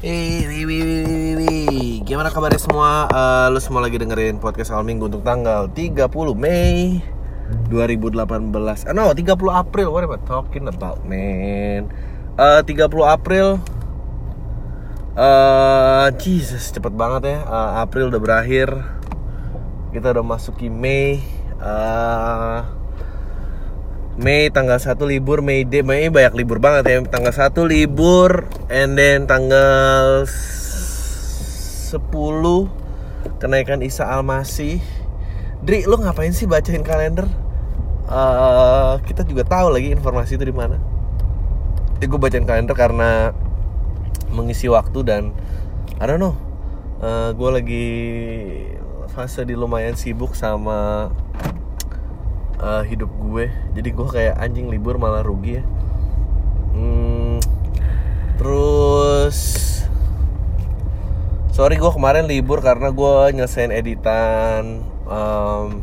Hey, wih, wih, wih. Gimana kabarnya semua? Eh, lu semua lagi dengerin podcast awal minggu untuk tanggal 30 Mei 2018 eh, No, 30 April What am I talking about, man? Eh, 30 April eh Jesus, cepet banget ya Eh, April udah berakhir Kita udah masuki Mei Eh, Mei tanggal 1 libur Mei Day. Mei banyak libur banget ya. Tanggal 1 libur and then tanggal 10 kenaikan Isa Almasih. Dri lu ngapain sih bacain kalender? Eh, kita juga tahu lagi informasi itu di mana. Jadi gue bacain kalender karena mengisi waktu dan I don't know. Eh, gue lagi fase di lumayan sibuk sama uh, hidup gue. Jadi gue kayak anjing libur malah rugi ya. Hmm, terus sorry gue kemarin libur karena gue nyelesain editan um,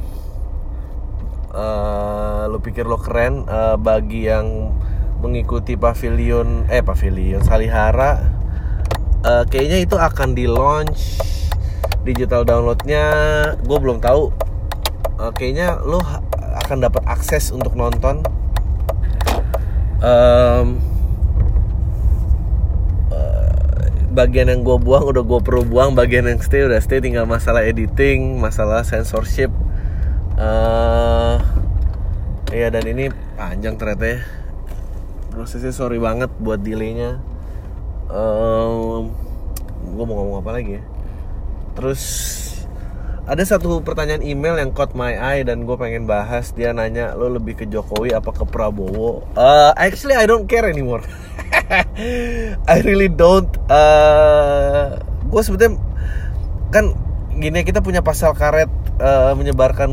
uh, lu pikir lo keren uh, bagi yang mengikuti pavilion eh pavilion Salihara uh, kayaknya itu akan di launch digital downloadnya. Gue belum tahu uh, kayaknya lo akan dapat akses untuk nonton. Em, eh, bagian yang gue buang udah gue perlu buang bagian yang stay udah stay tinggal masalah editing masalah censorship. Eh iya dan ini panjang ternyata ya. Prosesnya sorry banget buat delaynya. Em, gue mau ngomong apa lagi ya? Terus ada satu pertanyaan email yang caught my eye dan gue pengen bahas. Dia nanya lo lebih ke Jokowi apa ke Prabowo? Uh, actually I don't care anymore. I really don't uh, gue sebetulnya kan gini kita punya pasal karet uh, menyebarkan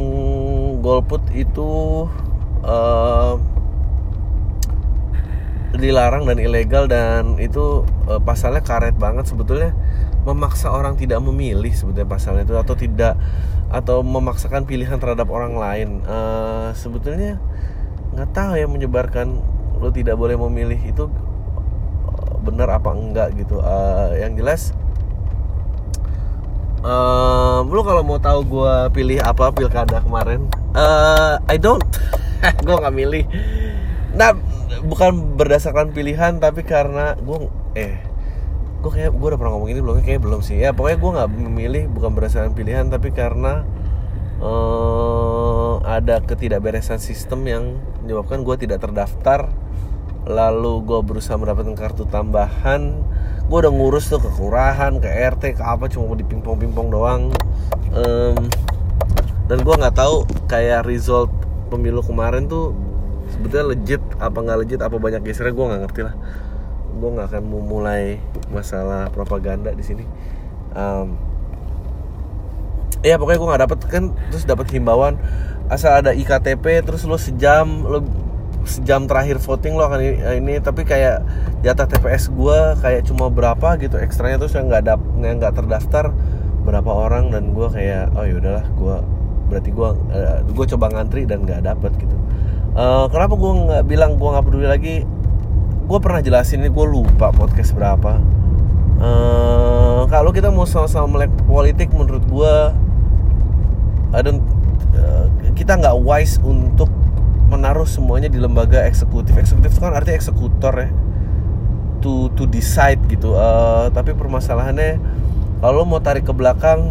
golput itu uh, dilarang dan ilegal dan itu eh, pasalnya karet banget sebetulnya. Memaksa orang tidak memilih sebetulnya pasalnya itu atau tidak atau memaksakan pilihan terhadap orang lain. Eh, sebetulnya nggak tahu ya menyebarkan lo tidak boleh memilih itu eh, benar apa enggak gitu. Eh, yang jelas eh lu kalau mau tahu gue pilih apa pilkada kemarin eh I don't. Gue nggak milih. Nah bukan berdasarkan pilihan tapi karena gue eh gue kayak gue udah pernah ngomong ini belum kayak belum sih. Ya pokoknya gue nggak memilih bukan berdasarkan pilihan tapi karena eh ada ketidakberesan sistem yang menyebabkan gue tidak terdaftar. Lalu gue berusaha mendapatkan kartu tambahan. Gue udah ngurus tuh ke kelurahan ke RT ke apa cuma mau dipingpong-pingpong doang. Em, dan gue nggak tahu kayak result pemilu kemarin tuh sebetulnya legit apa nggak legit apa banyak gesernya gue nggak ngerti lah. Gue nggak akan memulai masalah propaganda di sini. Em, ya pokoknya gue nggak dapet kan terus dapat himbauan asal ada iktp terus lo sejam lo sejam terakhir voting lo akan ini, tapi kayak di atas tps gue kayak cuma berapa gitu ekstranya terus yang nggak dap yang nggak terdaftar berapa orang dan gue kayak oh yaudahlah gue berarti gue gue coba ngantri dan nggak dapet gitu Eh, kenapa gue nggak bilang gue nggak peduli lagi? Gue pernah jelasin ini gue lupa podcast berapa. Eh, kalau kita mau sama-sama melek politik menurut gue don't eh, kita nggak wise untuk menaruh semuanya di lembaga eksekutif. Eksekutif itu kan artinya eksekutor ya. To to decide gitu. Eh, tapi permasalahannya kalau mau tarik ke belakang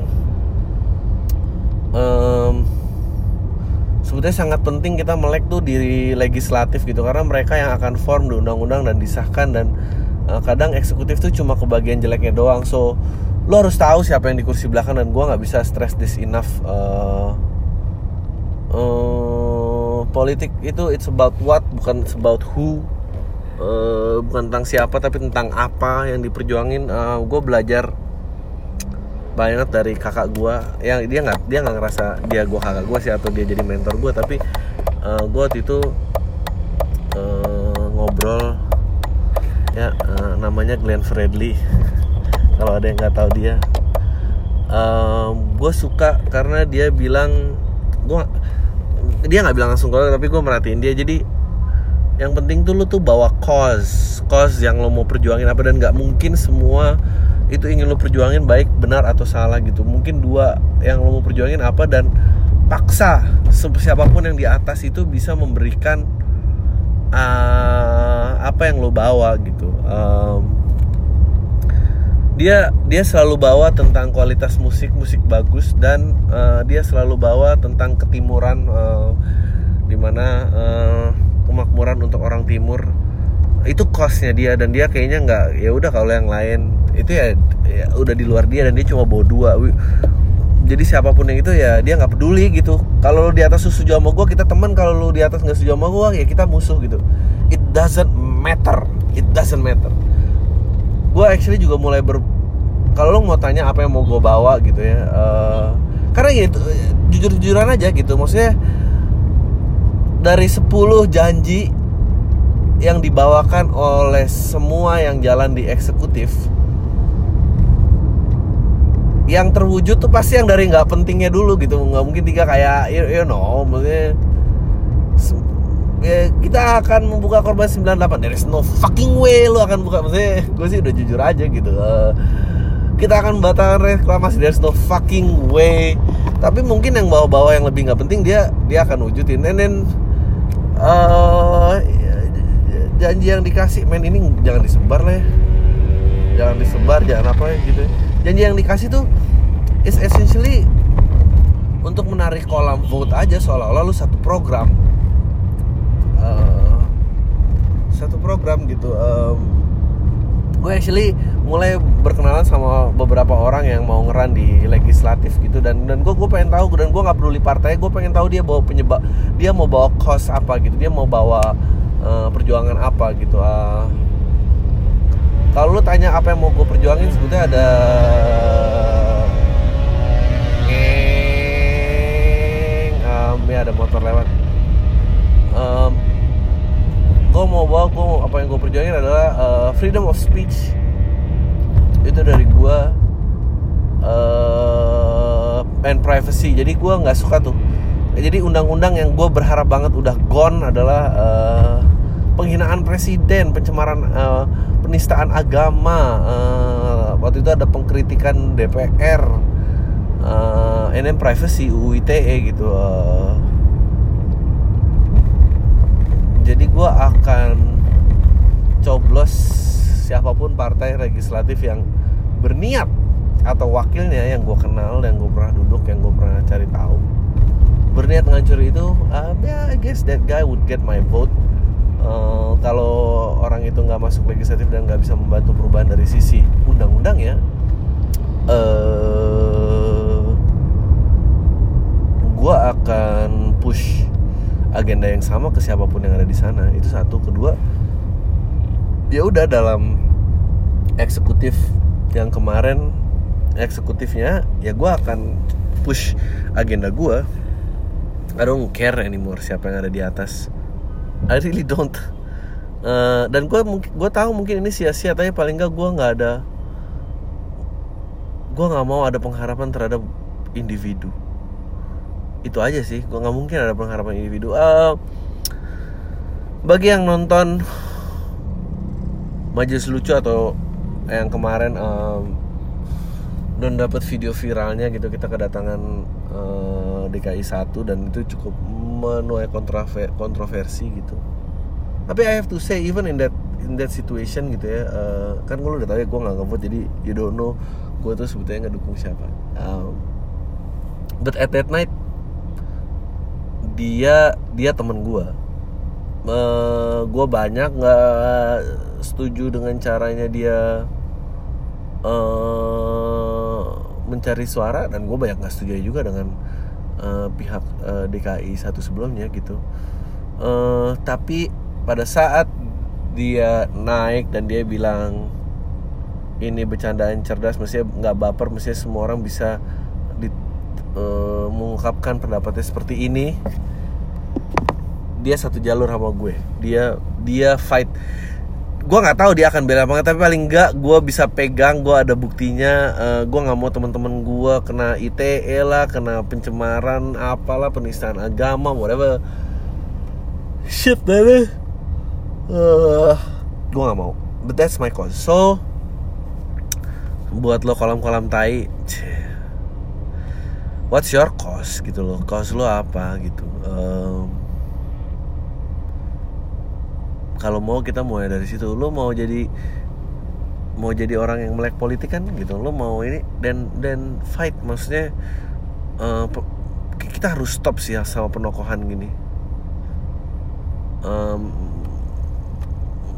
em, sebetulnya sangat penting kita melek tuh di legislatif gitu karena mereka yang akan form di undang-undang dan disahkan dan eh, kadang eksekutif tuh cuma kebagian jeleknya doang. So lo harus tahu siapa yang di kursi belakang dan gua nggak bisa stress this enough eh, eh, politik itu it's about what bukan it's about who Eh, bukan tentang siapa tapi tentang apa yang diperjuangin. Gue belajar banyak dari kakak gue yang dia nggak dia nggak ngerasa dia gue kakak gue sih atau dia jadi mentor gue tapi gue waktu itu eh, ngobrol ya eh, namanya Glenn Fredly. Kalau ada yang nggak tahu dia. Gue suka karena dia bilang gue dia nggak bilang langsung kalau tapi gue merhatiin dia. Jadi yang penting tuh lu tuh bawa cause. Cause yang lo mau perjuangin apa dan nggak mungkin semua itu ingin lo perjuangin baik benar atau salah gitu. Mungkin dua yang lo mau perjuangin apa dan paksa siapa pun yang di atas itu bisa memberikan uh, apa yang lo bawa gitu. Um, dia dia selalu bawa tentang kualitas musik musik bagus dan uh, dia selalu bawa tentang ketimuran uh, di mana uh, kemakmuran untuk orang timur itu costnya dia dan dia kayaknya nggak ya udah kalau yang lain. Itu ya, ya udah di luar dia dan dia cuma bawa dua. Jadi siapa pun yang itu ya dia nggak peduli gitu. Kalau di atas setuju sama gue kita teman kalau lu di atas nggak setuju sama gue ya kita musuh gitu. It doesn't matter. It doesn't matter. Gue actually juga mulai ber kalau lu mau tanya apa yang mau gue bawa gitu ya uh, karena ya itu jujur jujuran aja gitu. Maksudnya dari 10 janji yang dibawakan oleh semua yang jalan di eksekutif yang terwujud tuh pasti yang dari nggak pentingnya dulu gitu. Nggak mungkin tiga kayak you, you know maksudnya ya, kita akan membuka korban 98 there is no fucking way lu akan buka. Maksudnya gue sih udah jujur aja gitu. Uh, kita akan membatalkan reklamasi. There is no fucking way. Tapi mungkin yang bawa-bawa yang lebih nggak penting dia dia akan wujudin. Uh, janji yang dikasih. Men ini jangan disebar lah ya. Jangan disebar jangan apa ya gitu janji yang dikasih tuh is essentially untuk menarik kolam vote aja seolah-olah lu satu program. Uh, satu program gitu. Um, gue actually mulai berkenalan sama beberapa orang yang mau ngeran di legislatif gitu. Dan dan gue gue pengen tahu dan gue nggak peduli partai gue pengen tahu dia bawa penyebab dia mau bawa kos apa gitu. Dia mau bawa uh, perjuangan apa gitu uh, kalau lu tanya apa yang mau gue perjuangin sebetulnya ada um, ya ada motor lewat. Um, gue mau bawa gue apa yang gue perjuangin adalah uh, freedom of speech. Itu dari gue uh, and privacy. Jadi gue nggak suka tuh. Jadi undang-undang yang gue berharap banget udah gone adalah uh, penghinaan presiden pencemaran uh, penistaan agama uh, waktu itu ada pengkritikan DPR uh, and then privacy UU ITE gitu uh, jadi gue akan coblos siapa pun partai legislatif yang berniat atau wakilnya yang gue kenal yang gue pernah duduk yang gue pernah cari tahu. Berniat ngancur itu uh, ya I guess that guy would get my vote uh, kalau orang itu nggak masuk legislatif dan nggak bisa membantu perubahan dari sisi undang-undang ya uh, gue akan push agenda yang sama ke siapa pun yang ada di sana. Itu satu. Kedua ya udah dalam eksekutif yang kemarin eksekutifnya ya gue akan push agenda gue I don't care anymore siapa yang ada di atas I really don't. Uh, dan gue gue tahu mungkin ini sia-sia tapi paling nggak gue nggak ada gue nggak mau ada pengharapan terhadap individu. Itu aja sih gue nggak mungkin ada pengharapan individu. Uh, bagi yang nonton majelis lucu atau yang kemarin um, dan dapat video viralnya gitu kita kedatangan uh, DKI 1 dan itu cukup menuai kontrover kontroversi gitu. Tapi I have to say even in that in that situation gitu ya uh, kan gue udah tahu ya gue nggak ngevote jadi you don't know gue tuh sebetulnya nggak dukung siapa. Um, but at that night dia dia temen gue uh, gue banyak nggak setuju dengan caranya dia uh, mencari suara dan gue banyak nggak setuju juga dengan uh, pihak uh, DKI satu sebelumnya gitu. Uh, tapi pada saat dia naik dan dia bilang ini bercandaan cerdas mestinya nggak baper mestinya semua orang bisa uh, mengungkapkan pendapatnya seperti ini dia satu jalur sama gue. Dia dia fight gue nggak tahu dia akan bela banget tapi paling nggak gue bisa pegang gue ada buktinya. Uh, gue nggak mau teman-teman gue kena ITE lah kena pencemaran apalah penistaan agama whatever. Shit deh uh, gue nggak mau. But that's my cause. So buat lo kolam-kolam tai what's your cause? Gitu loh cause lo apa? Gitu. Um, kalau mau kita mulai dari situ. Lo mau jadi mau jadi orang yang melek politik kan gitu. Lo mau ini dan dan fight. Maksudnya uh, kita harus stop sih ya sama penokohan gini. Um,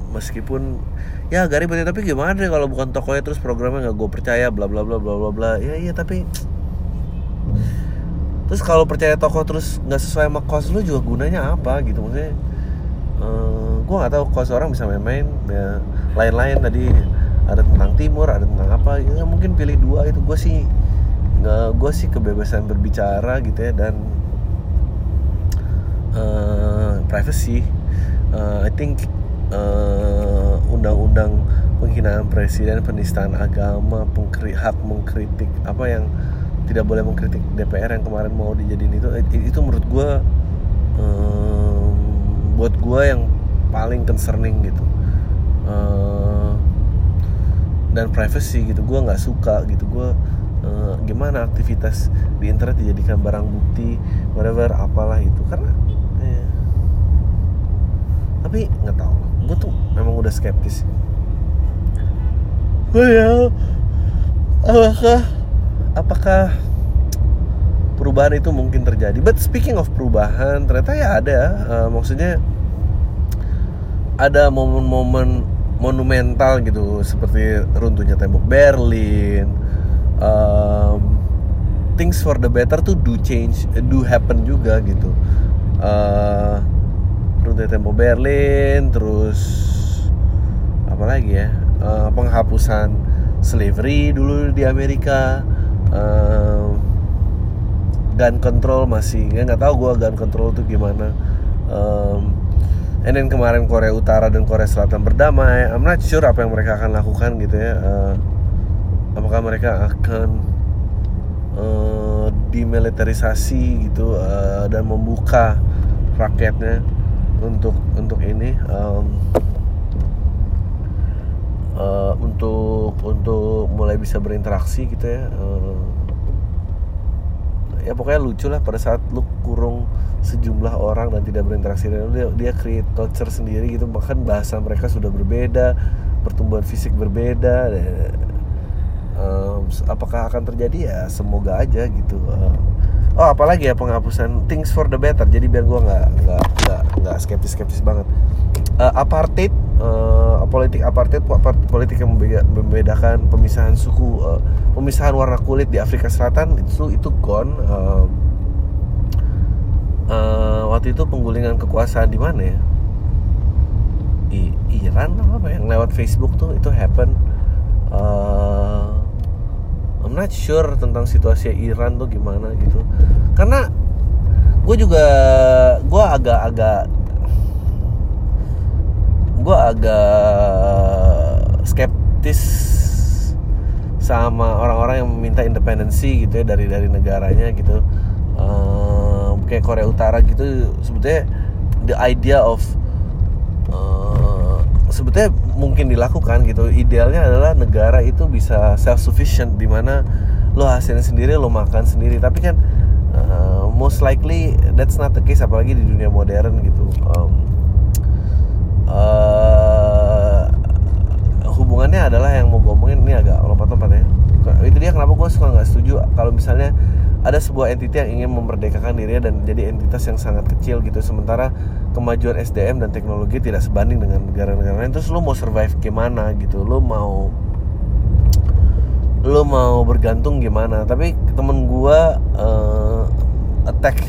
meskipun ya gak ribet tapi gimana deh kalau bukan tokonya terus programnya nggak gue percaya bla bla bla bla bla bla. Ya iya tapi terus kalau percaya toko terus nggak sesuai sama kos lu juga gunanya apa gitu? Maksudnya uh, eh, gue nggak tahu kos orang bisa main-main ya lain-lain tadi. Ada tentang timur ada tentang apa ya mungkin pilih dua itu gue sih gue sih kebebasan berbicara gitu ya dan uh, privacy. Uh, I think undang undang-undang penghinaan presiden penistaan agama pengkri hak mengkritik apa yang tidak boleh mengkritik DPR yang kemarin mau dijadiin itu itu menurut gue buat gue yang paling concerning gitu. Uh, dan privacy gitu gue nggak suka gitu. Gue uh, gimana aktivitas di internet dijadikan barang bukti whatever apalah itu. Karena eh, tapi nggak tahu. Gue tuh memang udah skeptis. Oh ya apakah apakah perubahan itu mungkin terjadi. But speaking of perubahan, ternyata ya ada. Uh, maksudnya ada momen-momen monumental gitu seperti runtuhnya tembok Berlin. Um, things for the better tuh do change, do happen juga gitu. Uh, runtuhnya tembok Berlin, terus apa lagi ya? Uh, penghapusan slavery dulu di Amerika uh, gun control masih. Ya nggak tahu gue gun control itu gimana. Um, and then kemarin Korea Utara dan Korea Selatan berdamai. I'm not sure apa yang mereka akan lakukan gitu ya. Uh, apakah mereka akan uh, gitu uh, dan membuka rakyatnya untuk untuk ini. Um, uh, untuk untuk mulai bisa berinteraksi gitu ya. Uh, ya pokoknya lucu lah pada saat lu kurung sejumlah orang dan tidak berinteraksi dengan dia dia create culture sendiri gitu. Bahkan bahasa mereka sudah berbeda pertumbuhan fisik berbeda um, apakah akan terjadi? Ya semoga aja gitu. Uh, oh apalagi ya penghapusan things for the better. Jadi biar gue nggak nggak nggak skeptis skeptis banget. Uh, apartheid uh, politik apartheid politik yang membedakan pemisahan suku uh, pemisahan warna kulit di Afrika Selatan itu itu gone uh, uh, waktu itu penggulingan kekuasaan di mana ya? I Iran apa yang lewat Facebook tuh itu happen. Uh, I'm not sure tentang situasi Iran tuh gimana gitu. Karena gue juga gue agak-agak gue agak skeptis sama orang-orang yang meminta independensi gitu ya dari dari negaranya gitu. Um, kayak Korea Utara gitu sebetulnya the idea of uh, sebetulnya mungkin dilakukan gitu. Idealnya adalah negara itu bisa self sufficient di mana lo hasilnya sendiri lo makan sendiri. Tapi kan uh, most likely that's not the case apalagi di dunia modern gitu. Um, hubungannya adalah yang mau ngomongin ini agak lompat-lompat ya. Itu dia kenapa gue suka nggak setuju kalau misalnya ada sebuah entitas yang ingin memerdekakan dirinya dan jadi entitas yang sangat kecil gitu. Sementara kemajuan SDM dan teknologi tidak sebanding dengan negara-negara lain. Terus lo mau survive gimana gitu? Lo mau lo mau bergantung gimana? Tapi temen gue uh, attack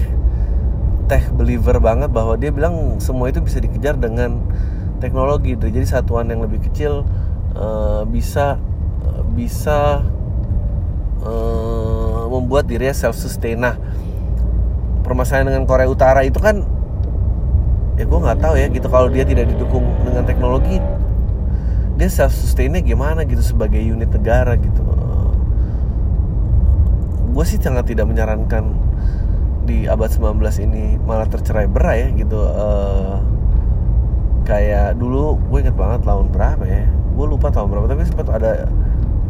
tech believer banget bahwa dia bilang semua itu bisa dikejar dengan teknologi jadi satuan yang lebih kecil uh, bisa bisa uh, membuat dirinya self sustain nah permasalahan dengan Korea Utara itu kan ya gue nggak tahu ya gitu kalau dia tidak didukung dengan teknologi dia self sustainnya gimana gitu sebagai unit negara gitu. Uh, gue sih sangat tidak menyarankan di abad 19 ini malah tercerai berai ya gitu. Uh, kayak dulu gue inget banget tahun berapa ya gue lupa tahun berapa tapi sempat ada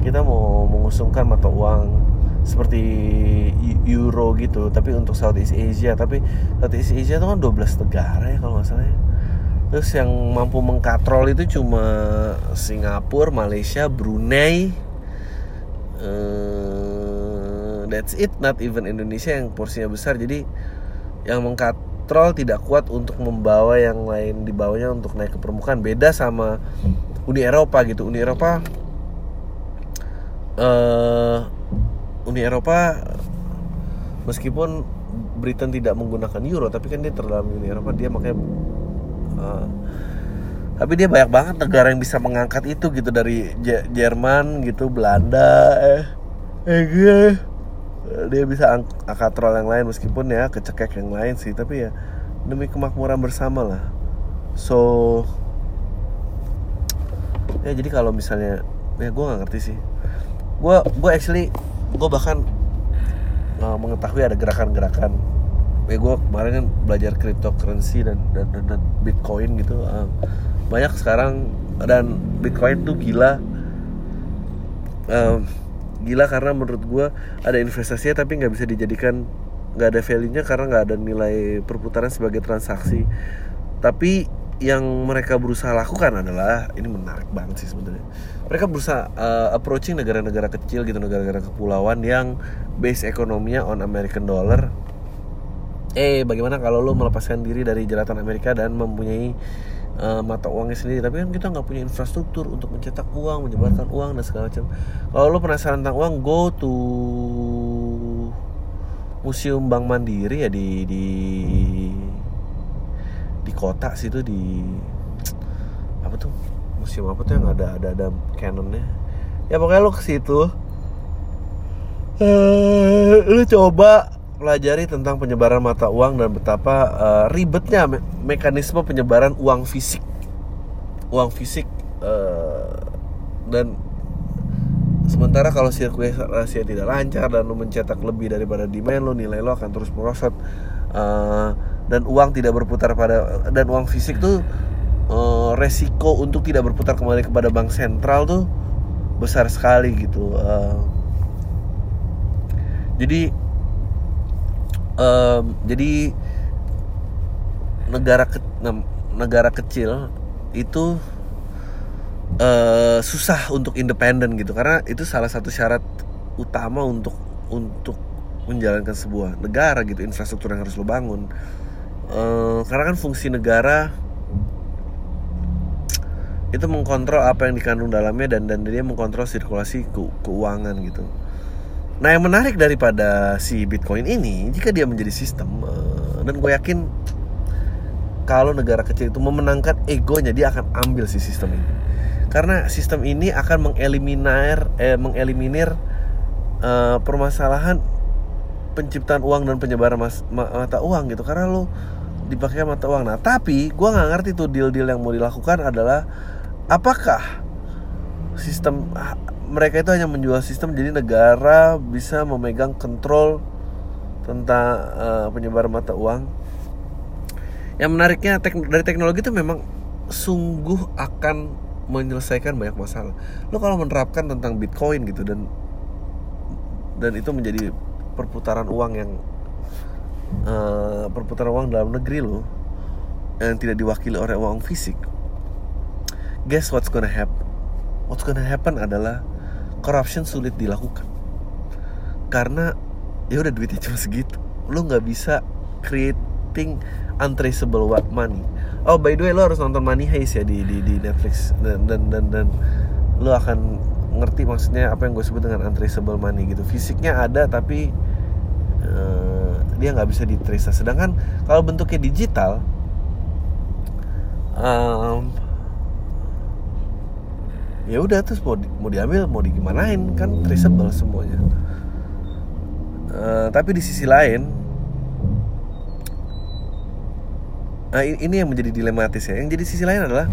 kita mau mengusungkan mata uang seperti euro gitu tapi untuk Southeast Asia. Tapi Southeast Asia itu kan 12 negara ya kalau nggak salah ya. Terus yang mampu mengkatrol itu cuma Singapura Malaysia Brunei uh, that's it. Not even Indonesia yang porsinya besar. Jadi yang mengkatrol tidak kuat untuk membawa yang lain di bawahnya untuk naik ke permukaan. Beda sama Uni Eropa gitu. Uni Eropa uh, Uni Eropa meskipun Britain tidak menggunakan euro tapi kan dia terdalam Uni Eropa dia makanya uh, tapi dia banyak banget negara yang bisa mengangkat itu gitu dari J Jerman gitu Belanda eh eh gue dia bisa ang angkat troll yang lain meskipun ya kecekek yang lain sih tapi ya demi kemakmuran bersama lah. So ya jadi kalau misalnya ya gue nggak ngerti sih. Gue gue actually gue bahkan uh, mengetahui ada gerakan-gerakan. Ya gue kemarin kan belajar cryptocurrency dan dan, dan, dan bitcoin gitu uh, banyak sekarang dan bitcoin tuh gila. Uh, gila karena menurut gue ada investasinya tapi nggak bisa dijadikan nggak ada value nya karena nggak ada nilai perputaran sebagai transaksi. Tapi yang mereka berusaha lakukan adalah ini menarik banget sih sebenarnya. Mereka berusaha uh, approaching negara-negara kecil gitu, negara-negara kepulauan yang base ekonominya on American dollar. Eh, bagaimana kalau lo melepaskan diri dari jeratan Amerika dan mempunyai uh, mata uangnya sendiri? Tapi kan kita nggak punya infrastruktur untuk mencetak uang, menyebarkan uang dan segala macam. Kalau lo penasaran tentang uang, go to Museum Bank Mandiri ya di di di kota situ di apa tuh museum apa tuh yang ada ada ada canonnya. Ya pokoknya lo ke situ. Uh, lo coba pelajari tentang penyebaran mata uang dan betapa uh, ribetnya me mekanisme penyebaran uang fisik. Uang fisik uh, dan sementara kalau sirkulasi tidak lancar dan lo mencetak lebih daripada demand lo nilai lo akan terus merosot. Uh, dan uang tidak berputar pada dan uang fisik tuh uh, resiko untuk tidak berputar kembali kepada bank sentral tuh besar sekali gitu uh, jadi um, jadi negara ke, negara kecil itu uh, susah untuk independen gitu. Karena itu salah satu syarat utama untuk untuk menjalankan sebuah negara gitu infrastruktur yang harus lo bangun uh, karena kan fungsi negara itu mengkontrol apa yang dikandung dalamnya dan dan dia mengkontrol sirkulasi ke, keuangan gitu. Nah yang menarik daripada si Bitcoin ini jika dia menjadi sistem uh, dan gue yakin kalau negara kecil itu memenangkan egonya dia akan ambil si sistem ini karena sistem ini akan mengeliminir eh, mengeliminir uh, permasalahan penciptaan uang dan penyebaran mas, mata uang gitu karena lo dipakai mata uang. Nah, tapi gue nggak ngerti tuh deal-deal yang mau dilakukan adalah apakah sistem mereka itu hanya menjual sistem jadi negara bisa memegang kontrol tentang uh, penyebaran mata uang. Yang menariknya tek dari teknologi itu memang sungguh akan menyelesaikan banyak masalah. Lo kalau menerapkan tentang Bitcoin gitu dan dan itu menjadi perputaran uang yang uh, perputaran uang dalam negeri lo yang tidak diwakili oleh uang fisik. Guess what's gonna happen what's gonna happen adalah corruption sulit dilakukan. Karena ya udah duitnya cuma segitu. Lo nggak bisa creating untraceable money. Oh by the way lo harus nonton Money Heist ya di di, di Netflix. Dan dan dan, dan lo akan ngerti maksudnya apa yang gue sebut dengan untraceable money gitu. Fisiknya ada tapi uh, dia nggak bisa ditrace sedangkan kalau bentuknya digital um, ya udah terus mau di, mau diambil mau digimanain kan traceable semuanya. Uh, tapi di sisi lain nah ini yang menjadi dilematis ya. Yang jadi sisi lain adalah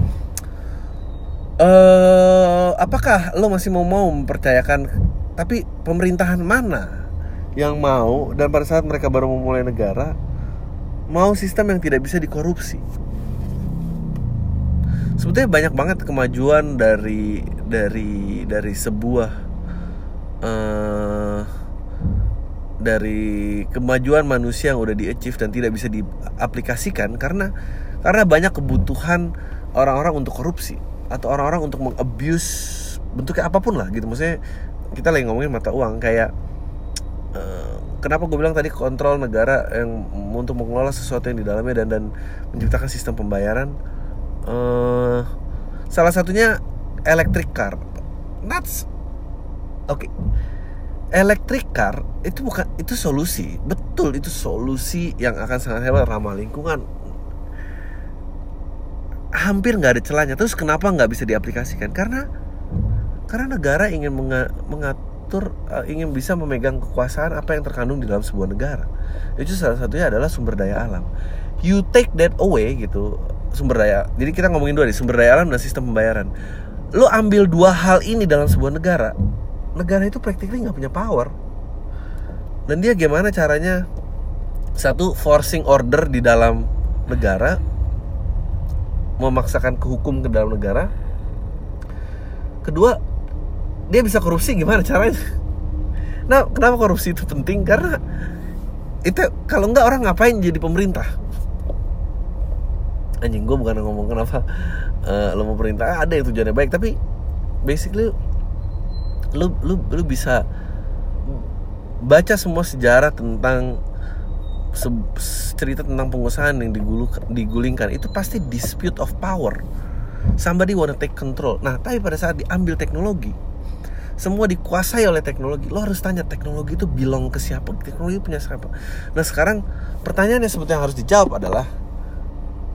uh, apakah lo masih mau mau mempercayakan tapi pemerintahan mana yang mau dan pada saat mereka baru memulai negara mau sistem yang tidak bisa dikorupsi. Sebetulnya banyak banget kemajuan dari dari dari sebuah uh, dari kemajuan manusia yang udah di achieve dan tidak bisa diaplikasikan karena karena banyak kebutuhan orang-orang untuk korupsi atau orang-orang untuk mengabuse bentuknya apa pun lah gitu. Maksudnya kita lagi ngomongin mata uang kayak kenapa gue bilang tadi kontrol negara yang untuk mengelola sesuatu yang di dalamnya dan dan menciptakan sistem pembayaran? Uh, salah satunya electric car. That's oke. Okay. electric car itu bukan itu solusi. Betul itu solusi yang akan sangat hebat ramah lingkungan. Hampir nggak ada celahnya. Terus kenapa nggak bisa diaplikasikan? Karena karena negara ingin uh, ingin bisa memegang kekuasaan apa yang terkandung di dalam sebuah negara. Itu salah satunya adalah sumber daya alam. You take that away gitu sumber daya jadi kita ngomongin dua nih sumber daya alam dan sistem pembayaran. Lo ambil dua hal ini dalam sebuah negara negara itu practically nggak punya power. Dan dia gimana caranya? Satu forcing order di dalam negara memaksakan kehukum ke dalam negara. Kedua dia bisa korupsi gimana caranya? Nah kenapa korupsi itu penting? Karena itu kalau nggak orang ngapain jadi pemerintah? Anjing gue bukan ngomong kenapa uh, lo mau perintah. Ada yang tujuannya baik tapi basically lu lu lu bisa baca semua sejarah tentang cerita tentang pengusahaan yang digulu, digulingkan. Itu pasti dispute of power. Somebody wanna take control. Nah, tapi pada saat diambil teknologi, semua dikuasai oleh teknologi. Lo harus tanya teknologi itu belong ke siapa? Teknologi punya siapa? Nah, sekarang sebetulnya yang harus dijawab adalah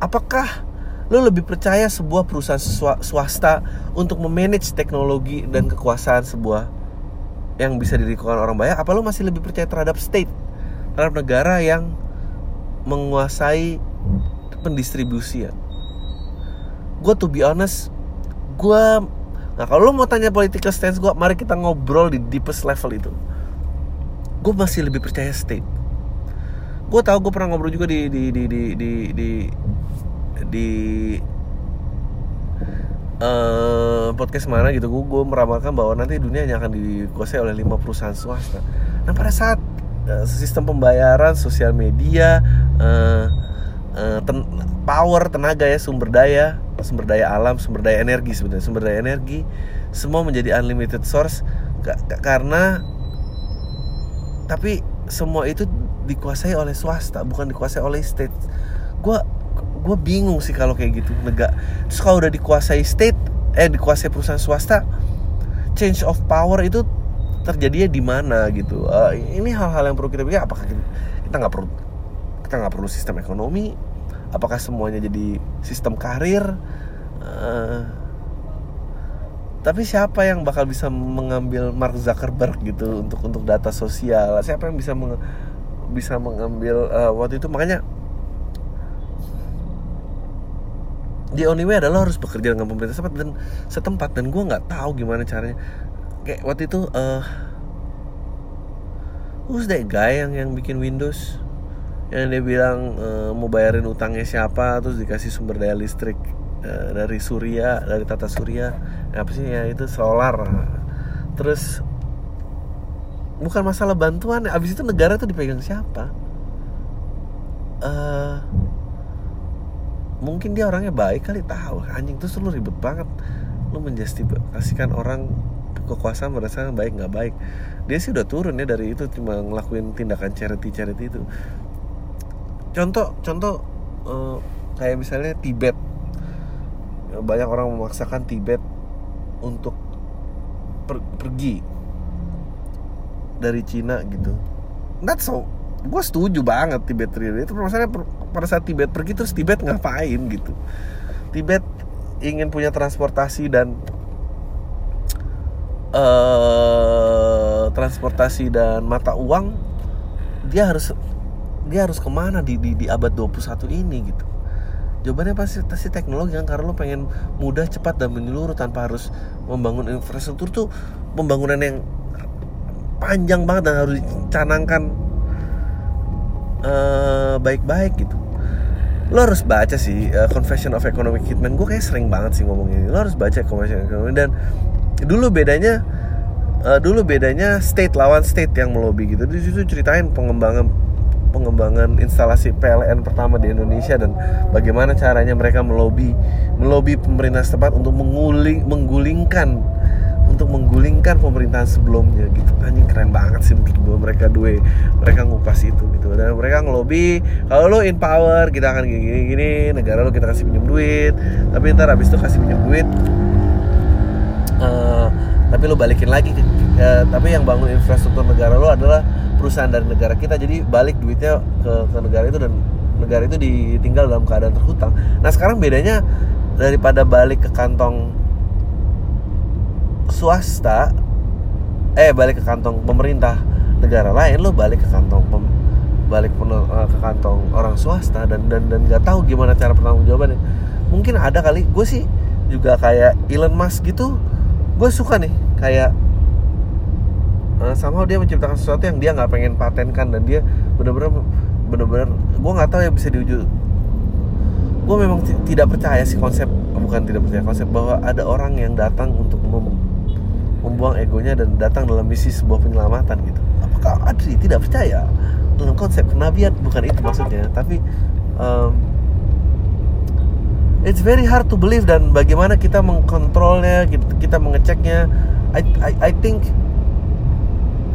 apakah lo lebih percaya sebuah perusahaan swasta untuk memanage teknologi dan kekuasaan sebuah yang bisa dirikukan orang banyak apa lo masih lebih percaya terhadap state terhadap negara yang menguasai pendistribusian gue to be honest gue nah kalau lo mau tanya political stance gue mari kita ngobrol di deepest level itu. Gue masih lebih percaya state. Gue tahu gue pernah ngobrol juga di di di di di di, di uh, podcast mana gitu. Gue gue meramalkan bahwa nanti dunia hanya akan dikuasai oleh lima perusahaan swasta. Nah pada saat Eh, sistem pembayaran sosial media uh, uh, ten power tenaga ya sumber daya sumber daya alam sumber daya energi sebenarnya. Sumber daya energi semua menjadi unlimited source karena tapi semua itu dikuasai oleh swasta bukan dikuasai oleh state. Gue gue bingung sih kalau kayak gitu negara terus kalau udah dikuasai state eh dikuasai perusahaan swasta change of power itu terjadinya di mana gitu? Uh, ini hal-hal yang perlu kita pikir apakah kita nggak perlu kita nggak perlu sistem ekonomi apakah semuanya jadi sistem karir? Uh, tapi siapa yang bakal bisa mengambil Mark Zuckerberg gitu untuk untuk data sosial? Siapa yang bisa meng, bisa mengambil uh, waktu itu? Makanya the only way adalah harus bekerja dengan pemerintah setempat dan setempat. Dan gue nggak tahu gimana caranya. Kayak waktu itu uh, who's that guy yang yang bikin Windows yang dia bilang uh, mau bayarin utangnya siapa terus dikasih sumber daya listrik uh, dari surya dari tata surya. Apa sih? Ya itu solar. Terus bukan masalah bantuan abis itu negara tuh dipegang siapa? Uh, mungkin dia orangnya baik kali tahu. Anjing tuh selalu ribet banget. Lu menjustifikasikan orang kekuasaan merasa baik nggak baik. Dia sih udah turun ya dari itu cuma ngelakuin tindakan charity charity itu contoh contoh uh, kayak misalnya Tibet. Banyak orang memaksakan Tibet untuk per pergi dari Cina gitu. That's so gue setuju banget Tibet itu masalahnya pada saat Tibet pergi terus Tibet ngapain gitu? Tibet ingin punya transportasi dan uh, transportasi dan mata uang dia harus dia harus ke mana di, di, di abad 21 ini gitu. Jawabannya pasti pasti teknologi kan? Karena lo pengen mudah cepat dan menyeluruh tanpa harus membangun infrastruktur tuh pembangunan yang panjang banget dan harus dicanangkan uh, baik-baik gitu. Lo harus baca sih uh, Confession of Economic Hitman. Gue kayak sering banget sih ngomong ini. Lo harus baca Confession of Economic dan dulu bedanya uh, dulu bedanya state lawan state yang melobi gitu. Di situ ceritain pengembangan pengembangan instalasi PLN pertama di Indonesia dan bagaimana caranya mereka melobi melobi pemerintah setempat untuk menguling menggulingkan untuk menggulingkan pemerintahan sebelumnya gitu. Anjing keren banget sih menurut gue mereka dua mereka ngupas itu gitu. Dan mereka ngelobi kalau lo in power kita akan gini gini, negara lo kita kasih pinjam duit. Tapi ntar abis itu kasih pinjam duit uh, tapi lo balikin lagi uh, tapi yang bangun infrastruktur negara lo adalah perusahaan dari negara kita. Jadi balik duitnya ke, ke negara itu dan negara itu ditinggal dalam keadaan terhutang. Nah sekarang bedanya daripada balik ke kantong swasta eh balik ke kantong pemerintah negara lain lo balik ke kantong pem, balik eh, ke kantong orang swasta dan dan dan nggak tahu gimana cara jawabannya mungkin ada kali. Gue sih juga kayak Elon Musk gitu. Gue suka nih kayak uh, sama dia menciptakan sesuatu yang dia nggak pengen patenkan dan dia bener-bener bener-bener gue nggak tahu ya bisa diwujud. Gue memang tidak percaya sih konsep bukan tidak percaya konsep bahwa ada orang yang datang untuk mem membuang egonya dan datang dalam misi sebuah penyelamatan gitu. Apakah Adri tidak percaya. Dalam konsep kenabian bukan itu maksudnya tapi um, it's very hard to believe dan bagaimana kita mengkontrolnya kita mengeceknya. I, I, I think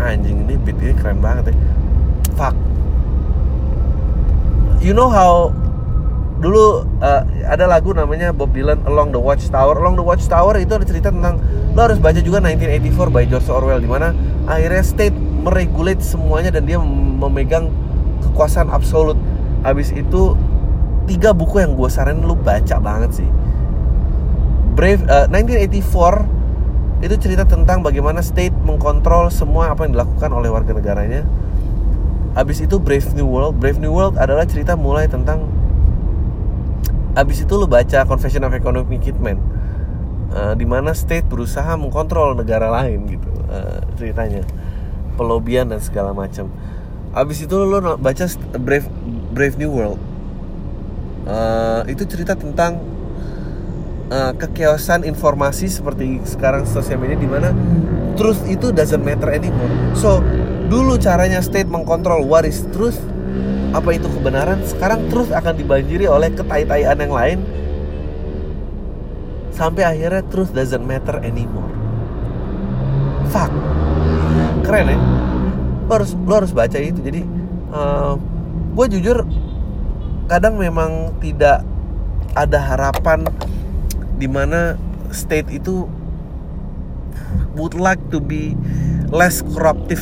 anjing ini beat ini keren banget ya fuck you know how dulu uh, ada lagu namanya Bob Dylan Along the Watchtower. Along the Watchtower itu ada cerita tentang lo harus baca juga 1984 by George Orwell di mana akhirnya state meregulate semuanya dan dia memegang kekuasaan absolut. Habis itu tiga buku yang gue saranin lo baca banget sih. Brave uh, 1984 itu cerita tentang bagaimana state mengkontrol semua apa yang dilakukan oleh warga negaranya. Habis itu Brave New World. Brave New World adalah cerita mulai tentang abis itu lu baca Confession of Economic Hitman uh, di mana state berusaha mengkontrol negara lain gitu uh, ceritanya pelobian dan segala macam abis itu lu baca Brave Brave New World uh, itu cerita tentang uh, kekeosan informasi seperti sekarang sosial media di mana truth itu doesn't matter anymore. So dulu caranya state mengkontrol what is truth apa itu kebenaran sekarang terus akan dibanjiri oleh ketai-taian yang lain. Sampai akhirnya truth doesn't matter anymore. Fuck. Keren ya? Lo harus lo harus baca itu. Jadi uh, gue jujur kadang memang tidak ada harapan di mana state itu would like to be less corruptive.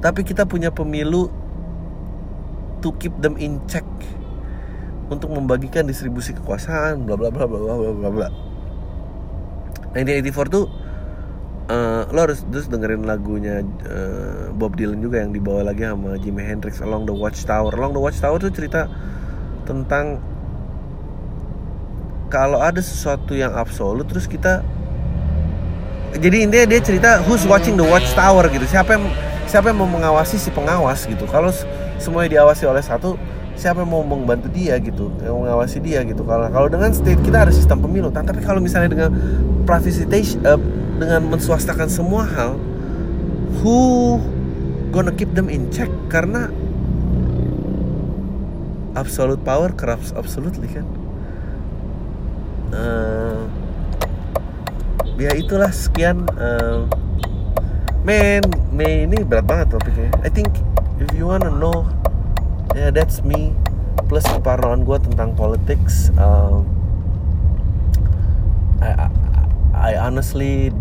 Tapi kita punya pemilu to keep them in check. Untuk membagikan distribusi kekuasaan bla bla bla bla bla bla bla bla. 1984 tuh uh, lo harus terus dengerin lagunya uh, Bob Dylan juga yang dibawa lagi sama Jimi Hendrix Along the Watchtower. Along the Watchtower tuh cerita tentang kalau ada sesuatu yang absolut terus kita jadi intinya dia cerita who's watching the watchtower gitu. Siapa yang siapa yang mau mengawasi si pengawas gitu. Kalau semuanya diawasi oleh satu siapa yang mau membantu dia gitu yang mengawasi dia gitu. Kalau kalau dengan state kita ada sistem pemilu. Nah, tapi kalau misalnya dengan privatization uh, dengan menswastakan semua hal who gonna keep them in check? Karena absolute power corrupts absolutely kan uh, ya itulah sekian uh, men Mei ini berat banget topiknya. I think if you wanna know yeah, that's me plus keparnoan gue tentang politics um, I, I, honestly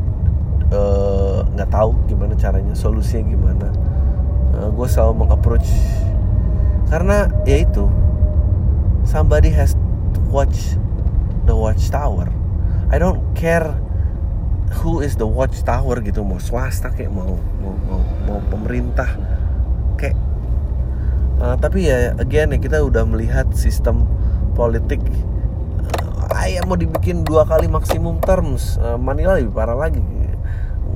uh, nggak uh, tahu gimana caranya solusinya gimana. Uh, gue selalu mengapproach karena ya itu somebody has to watch the watchtower. I don't care who is the watchtower gitu mau swasta kayak mau mau mau, mau pemerintah kayak. Uh, tapi ya again ya kita udah melihat sistem politik uh, ayah mau dibikin dua kali maksimum terms. Uh, Manila lebih parah lagi.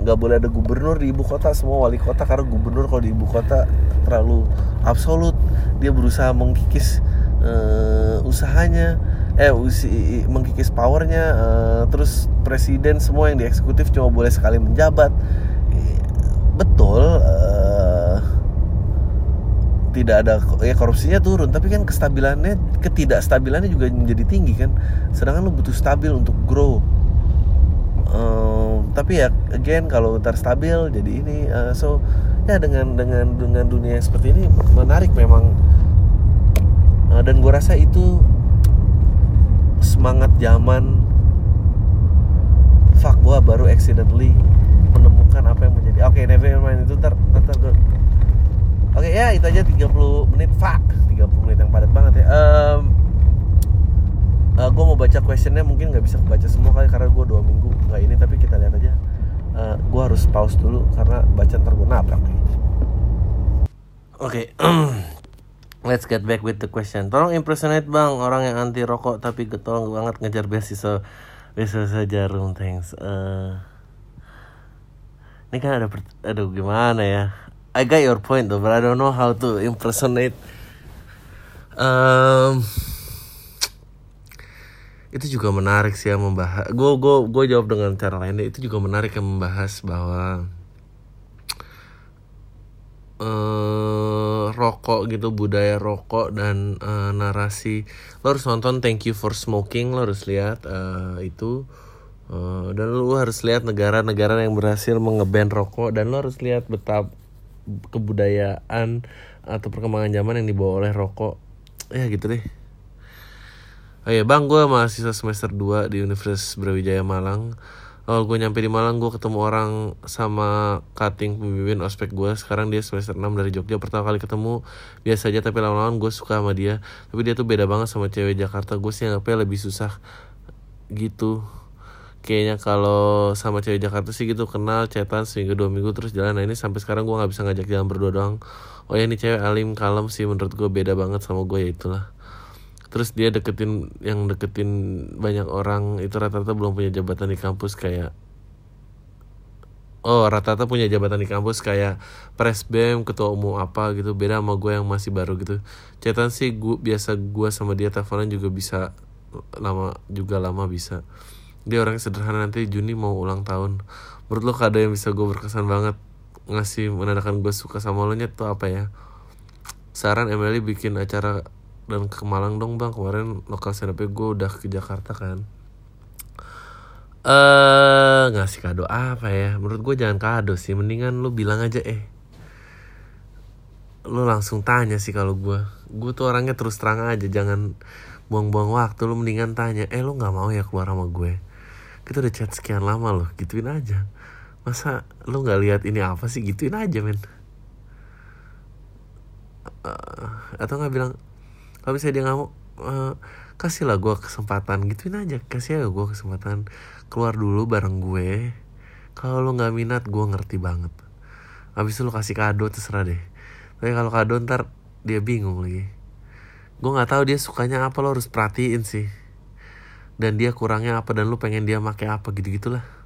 Nggak boleh ada gubernur di ibu kota semua wali kota karena gubernur kalau di ibu kota terlalu absolut. Dia berusaha mengkikis uh, usahanya eh usi, mengkikis powernya uh, terus presiden semua yang di eksekutif cuma boleh sekali menjabat. Betul uh, tidak ada ya korupsinya turun tapi kan kestabilannya ketidakstabilannya juga menjadi tinggi kan. Sedangkan lu butuh stabil untuk grow. Um, tapi ya again kalau ntar stabil jadi ini uh, so ya dengan dengan dengan dunia seperti ini menarik memang. Uh, dan gue rasa itu semangat zaman. Fuck gue baru accidentally menemukan apa yang menjadi oke okay, never mind itu ntar ntar gue oke okay, ya itu aja 30 menit. Fuck 30 menit yang padat banget ya. Um, uh, gue mau baca questionnya mungkin nggak bisa baca semua kali karena gue dua minggu nggak ini tapi kita lihat aja. Uh, gue harus pause dulu karena baca ntar gue oke okay. Let's get back with the question. Tolong impersonate bang orang yang anti rokok tapi getol banget ngejar beasiswa beasiswa jarum. Thanks. Uh, ini kan ada aduh gimana ya? I got your point though, but I don't know how to impersonate. Um, itu juga menarik sih yang membahas. Gue gue gue jawab dengan cara lain. Itu juga menarik yang membahas bahwa uh, rokok gitu budaya rokok dan uh, narasi. Lo harus nonton Thank You for Smoking lo harus lihat uh, itu. Uh, dan lo harus lihat negara-negara yang berhasil mengeban rokok dan lo harus lihat betapa kebudayaan atau perkembangan zaman yang dibawa oleh rokok. Ya gitu deh. Oh iya bang, gue mahasiswa semester 2 di Universitas Brawijaya Malang awal gue nyampe di Malang gue ketemu orang sama cutting pembimbing ospek gue sekarang dia semester 6 dari Jogja. Pertama kali ketemu biasa aja tapi lama-lama gue suka sama dia. Tapi dia tuh beda banget sama cewek Jakarta. Gue sih anggapnya lebih susah gitu. Kayaknya kalau sama cewek Jakarta sih gitu kenal chatan seminggu dua minggu terus jalan. Nah ini sampai sekarang gue nggak bisa ngajak jalan berdua doang. Oh ya ini cewek alim kalem sih menurut gue beda banget sama gue ya itulah terus dia deketin yang deketin banyak orang itu rata-rata belum punya jabatan di kampus kayak oh rata-rata punya jabatan di kampus kayak presbem ketua umum apa gitu beda sama gue yang masih baru gitu. Cetan sih gue biasa gue sama dia teleponan juga bisa lama juga lama bisa. Dia orang sederhana nanti Juni mau ulang tahun. Menurut lo kado yang bisa gue berkesan banget? Ngasih menandakan gue suka sama lo nyet tuh apa ya? Saran Emily bikin acara dan ke Malang dong bang. Kemarin lokal stand gue udah ke Jakarta kan. Eh ngasih kado apa ya? Menurut gue jangan kado sih. Mendingan lu bilang aja eh. Lu langsung tanya sih kalau gue gue tuh orangnya terus terang aja. Jangan buang-buang waktu. Lu mendingan tanya eh lu nggak mau ya keluar sama gue? Kita udah chat sekian lama loh. Gituin aja. Masa lu nggak lihat ini apa sih? Gituin aja men. Uh, atau nggak bilang kalau misalnya dia nggak mau uh, kasihlah gue kesempatan gituin aja kasih aja gue kesempatan. Keluar dulu bareng gue. Kalau lo nggak minat gue ngerti banget. Abis itu lo kasih kado terserah deh. Tapi kalau kado ntar dia bingung lagi. Gue nggak tahu dia sukanya apa lo harus perhatiin sih. Dan dia kurangnya apa dan lo pengen dia pakai apa gitu gitulah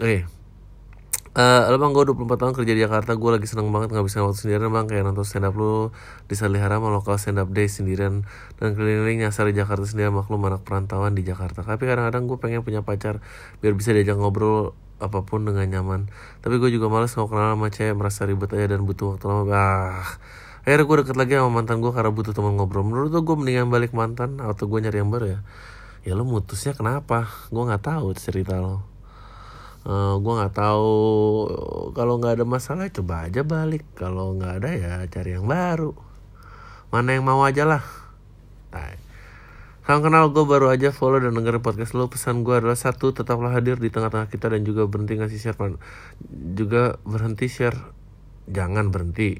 oke. Uh, lo bang gue 24 tahun kerja di Jakarta. Gue lagi seneng banget gak bisa waktu sendirian bang. Kayak nonton stand up lu Di Salihara sama lokal stand up day sendirian. Dan keliling nyasar di Jakarta sendirian Maklum anak perantauan di Jakarta. Tapi kadang-kadang gue pengen punya pacar Biar bisa diajak ngobrol apa pun dengan nyaman. Tapi gue juga males mau kenal sama cewek Merasa ribet aja dan butuh waktu lama. Ah, Akhirnya gue deket lagi sama mantan gue Karena butuh teman ngobrol. Menurut lo gue mendingan balik mantan Atau gue nyari yang baru ya? Ya lo mutusnya kenapa? Gue gak tahu cerita lo uh, eh, gue nggak tahu kalau nggak ada masalah coba aja balik. Kalau nggak ada ya cari yang baru. Mana yang mau aja lah. Nah, kenal gue baru aja follow dan dengerin podcast lo Pesan gue adalah satu tetaplah hadir di tengah-tengah kita Dan juga berhenti ngasih share Juga berhenti share. Jangan berhenti.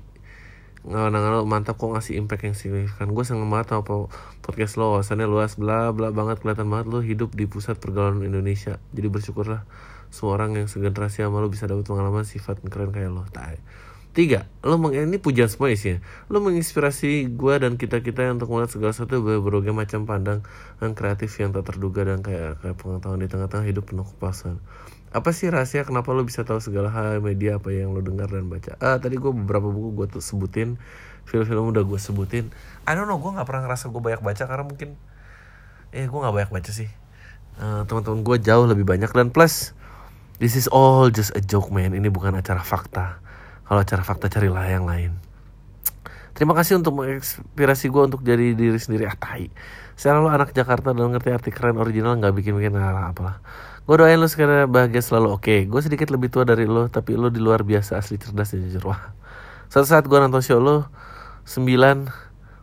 Nggak lo mantap kok ngasih impact yang signifikan. Gue seneng banget sama podcast lo Wawasannya luas bla bla banget. Kelihatan banget lo hidup di pusat pergaulan Indonesia. Jadi bersyukurlah semua orang yang segenerasi sama lo bisa dapat pengalaman sifat keren kayak lo tai. Tiga lo meng ini pujian semua isinya. Lo menginspirasi gue dan kita kita untuk melihat segala sesuatu berbagai macam pandang dan kreatif yang tak terduga dan kayak kayak pengetahuan di tengah-tengah hidup penuh kepuasan apa sih rahasia? Kenapa lo bisa tahu segala hal media apa yang lo dengar dan baca? Ah tadi gue beberapa buku gue tuh sebutin film-film udah gue sebutin. I don't know gue nggak pernah ngerasa gue banyak baca karena mungkin eh gue nggak banyak baca sih. Uh, teman-teman gue jauh lebih banyak dan plus this is all just a joke man ini bukan acara fakta kalau acara fakta carilah yang lain Terima kasih untuk menginspirasi gue untuk jadi diri sendiri ah tai. Saya lo anak Jakarta dan ngerti arti keren original nggak bikin-bikin nah, apalah. Gue doain lo sekarang bahagia selalu oke. Okay, gue sedikit lebih tua dari lo tapi lo di luar biasa asli cerdas dan jujur wah. Suatu saat gue nonton show lo sembilan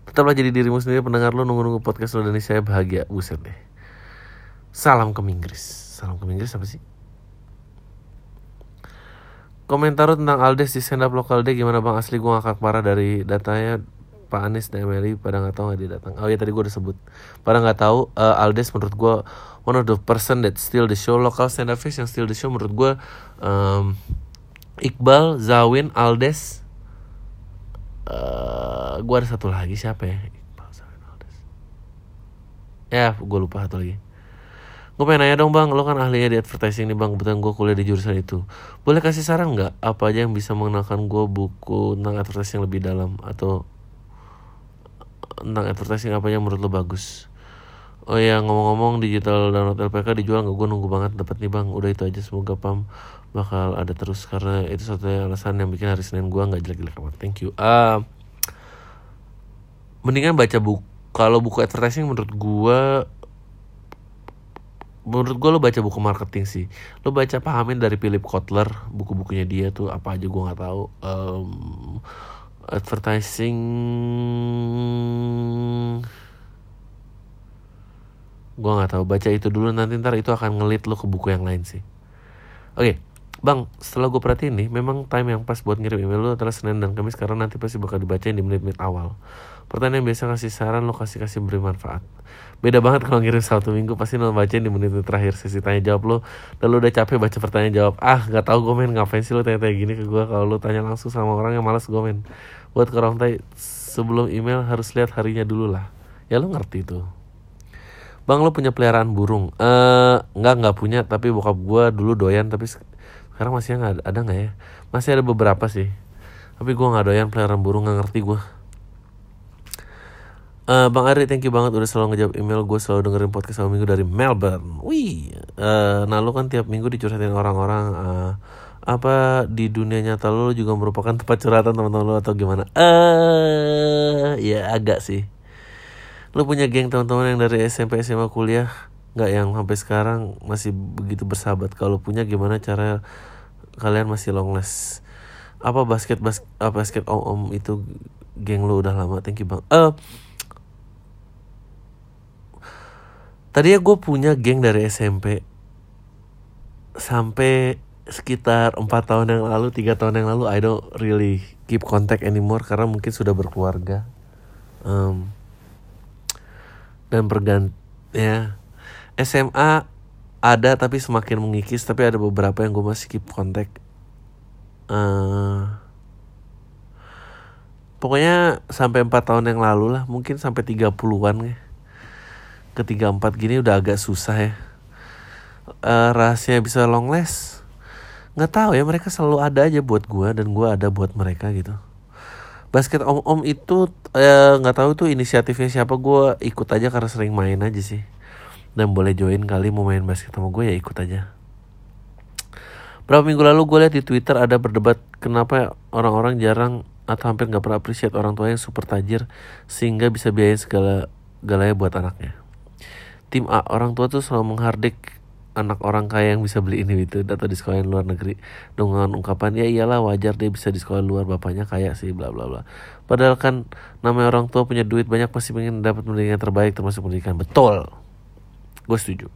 tetaplah jadi dirimu sendiri pendengar lo nunggu-nunggu podcast lo dan saya bahagia buset deh. Salam ke Inggris. Salam ke Inggris apa sih? Komentar tentang Aldes di stand up lokal deh gimana bang asli gue ngakak parah dari datanya Pak Anies dan Emily pada nggak tahu nggak dia datang. Oh ya tadi gue udah sebut. Pada nggak tahu uh, Aldes menurut gue one of the person that still the show lokal stand up fish yang still the show menurut gue um, Iqbal, Zawin, Aldes. Uh, gue ada satu lagi siapa ya? Iqbal, Zawin, Aldes. Ya gue lupa satu lagi. Gue pengen nanya dong bang, lo kan ahlinya di advertising nih bang, kebetulan gue kuliah di jurusan itu. Boleh kasih saran nggak apa aja yang bisa mengenalkan gue buku tentang advertising lebih dalam atau tentang advertising apa yang menurut lo bagus? Oh ya ngomong-ngomong digital download LPK dijual nggak gue nunggu banget dapat nih bang. Udah itu aja semoga pam bakal ada terus karena itu satu alasan yang bikin hari Senin gue nggak jelek-jelek amat. Thank you. Uh, mendingan baca buku. Kalau buku advertising menurut gue menurut gue lo baca buku marketing sih lo baca pahamin dari Philip Kotler buku-bukunya dia tuh apa aja gue nggak tahu um, advertising gue nggak tahu baca itu dulu nanti ntar itu akan ngelit lo ke buku yang lain sih oke okay. Bang, setelah gue perhatiin nih, memang time yang pas buat ngirim email lo adalah Senin dan Kamis karena nanti pasti bakal dibacain di menit-menit awal. Pertanyaan yang biasa kasih saran lo kasih-kasih beri manfaat. Beda banget kalau ngirim Sabtu Minggu pasti lo bacain di menit-menit terakhir sesi tanya jawab lo. Lo udah capek baca pertanyaan jawab. Ah, gak tau gue main ngapain sih lo tanya-tanya gini ke gue kalau lo tanya langsung sama orang yang malas gue main. Buat ke tay sebelum email harus lihat harinya dulu lah. Ya lo ngerti tuh. Bang lo punya peliharaan burung? Eh, uh, nggak nggak punya tapi bokap gue dulu doyan tapi sekarang masih nggak ada nggak ya masih ada beberapa sih tapi gue nggak doyan peliharaan burung nggak ngerti gue Uh, Bang Ari, thank you banget udah selalu ngejawab email gue selalu dengerin podcast sama minggu dari Melbourne. Wih, uh, nah lu kan tiap minggu dicurhatin orang-orang uh, apa di dunia nyata lu juga merupakan tempat curhatan teman-teman lu atau gimana? Eh, uh, ya agak sih. Lu punya geng teman-teman yang dari SMP SMA kuliah nggak yang sampai sekarang masih begitu bersahabat? Kalau punya gimana cara kalian masih long last apa basket bas apa basket om om itu geng lu udah lama thank you bang eh uh, tadi ya gue punya geng dari SMP sampai sekitar empat tahun yang lalu tiga tahun yang lalu I don't really keep contact anymore karena mungkin sudah berkeluarga. Um, dan berganti ya SMA ada tapi semakin mengikis tapi ada beberapa yang gue masih keep kontak uh, pokoknya sampai empat tahun yang lalu lah mungkin sampai 30-an ya ke empat gini udah agak susah ya. Uh, rahasia bisa long last nggak tahu ya mereka selalu ada aja buat gue dan gue ada buat mereka gitu. Basket om om itu eh, nggak uh, tahu tuh inisiatifnya siapa gue ikut aja karena sering main aja sih. Dan boleh join kali mau main basket sama gue ya ikut aja. Berapa minggu lalu gue lihat di Twitter ada berdebat kenapa orang-orang jarang atau hampir nggak pernah appreciate orang tua yang super tajir sehingga bisa biayain segala galanya buat anaknya. Tim A orang tua tuh selalu menghardik anak orang kaya yang bisa beli ini itu atau di sekolah luar negeri. Dengan ungkapan ya iyalah wajar dia bisa di sekolah luar bapaknya kaya sih bla bla bla. Padahal kan namanya orang tua punya duit banyak pasti pengen dapat pendidikan terbaik termasuk pendidikan. Betul. Gue setuju.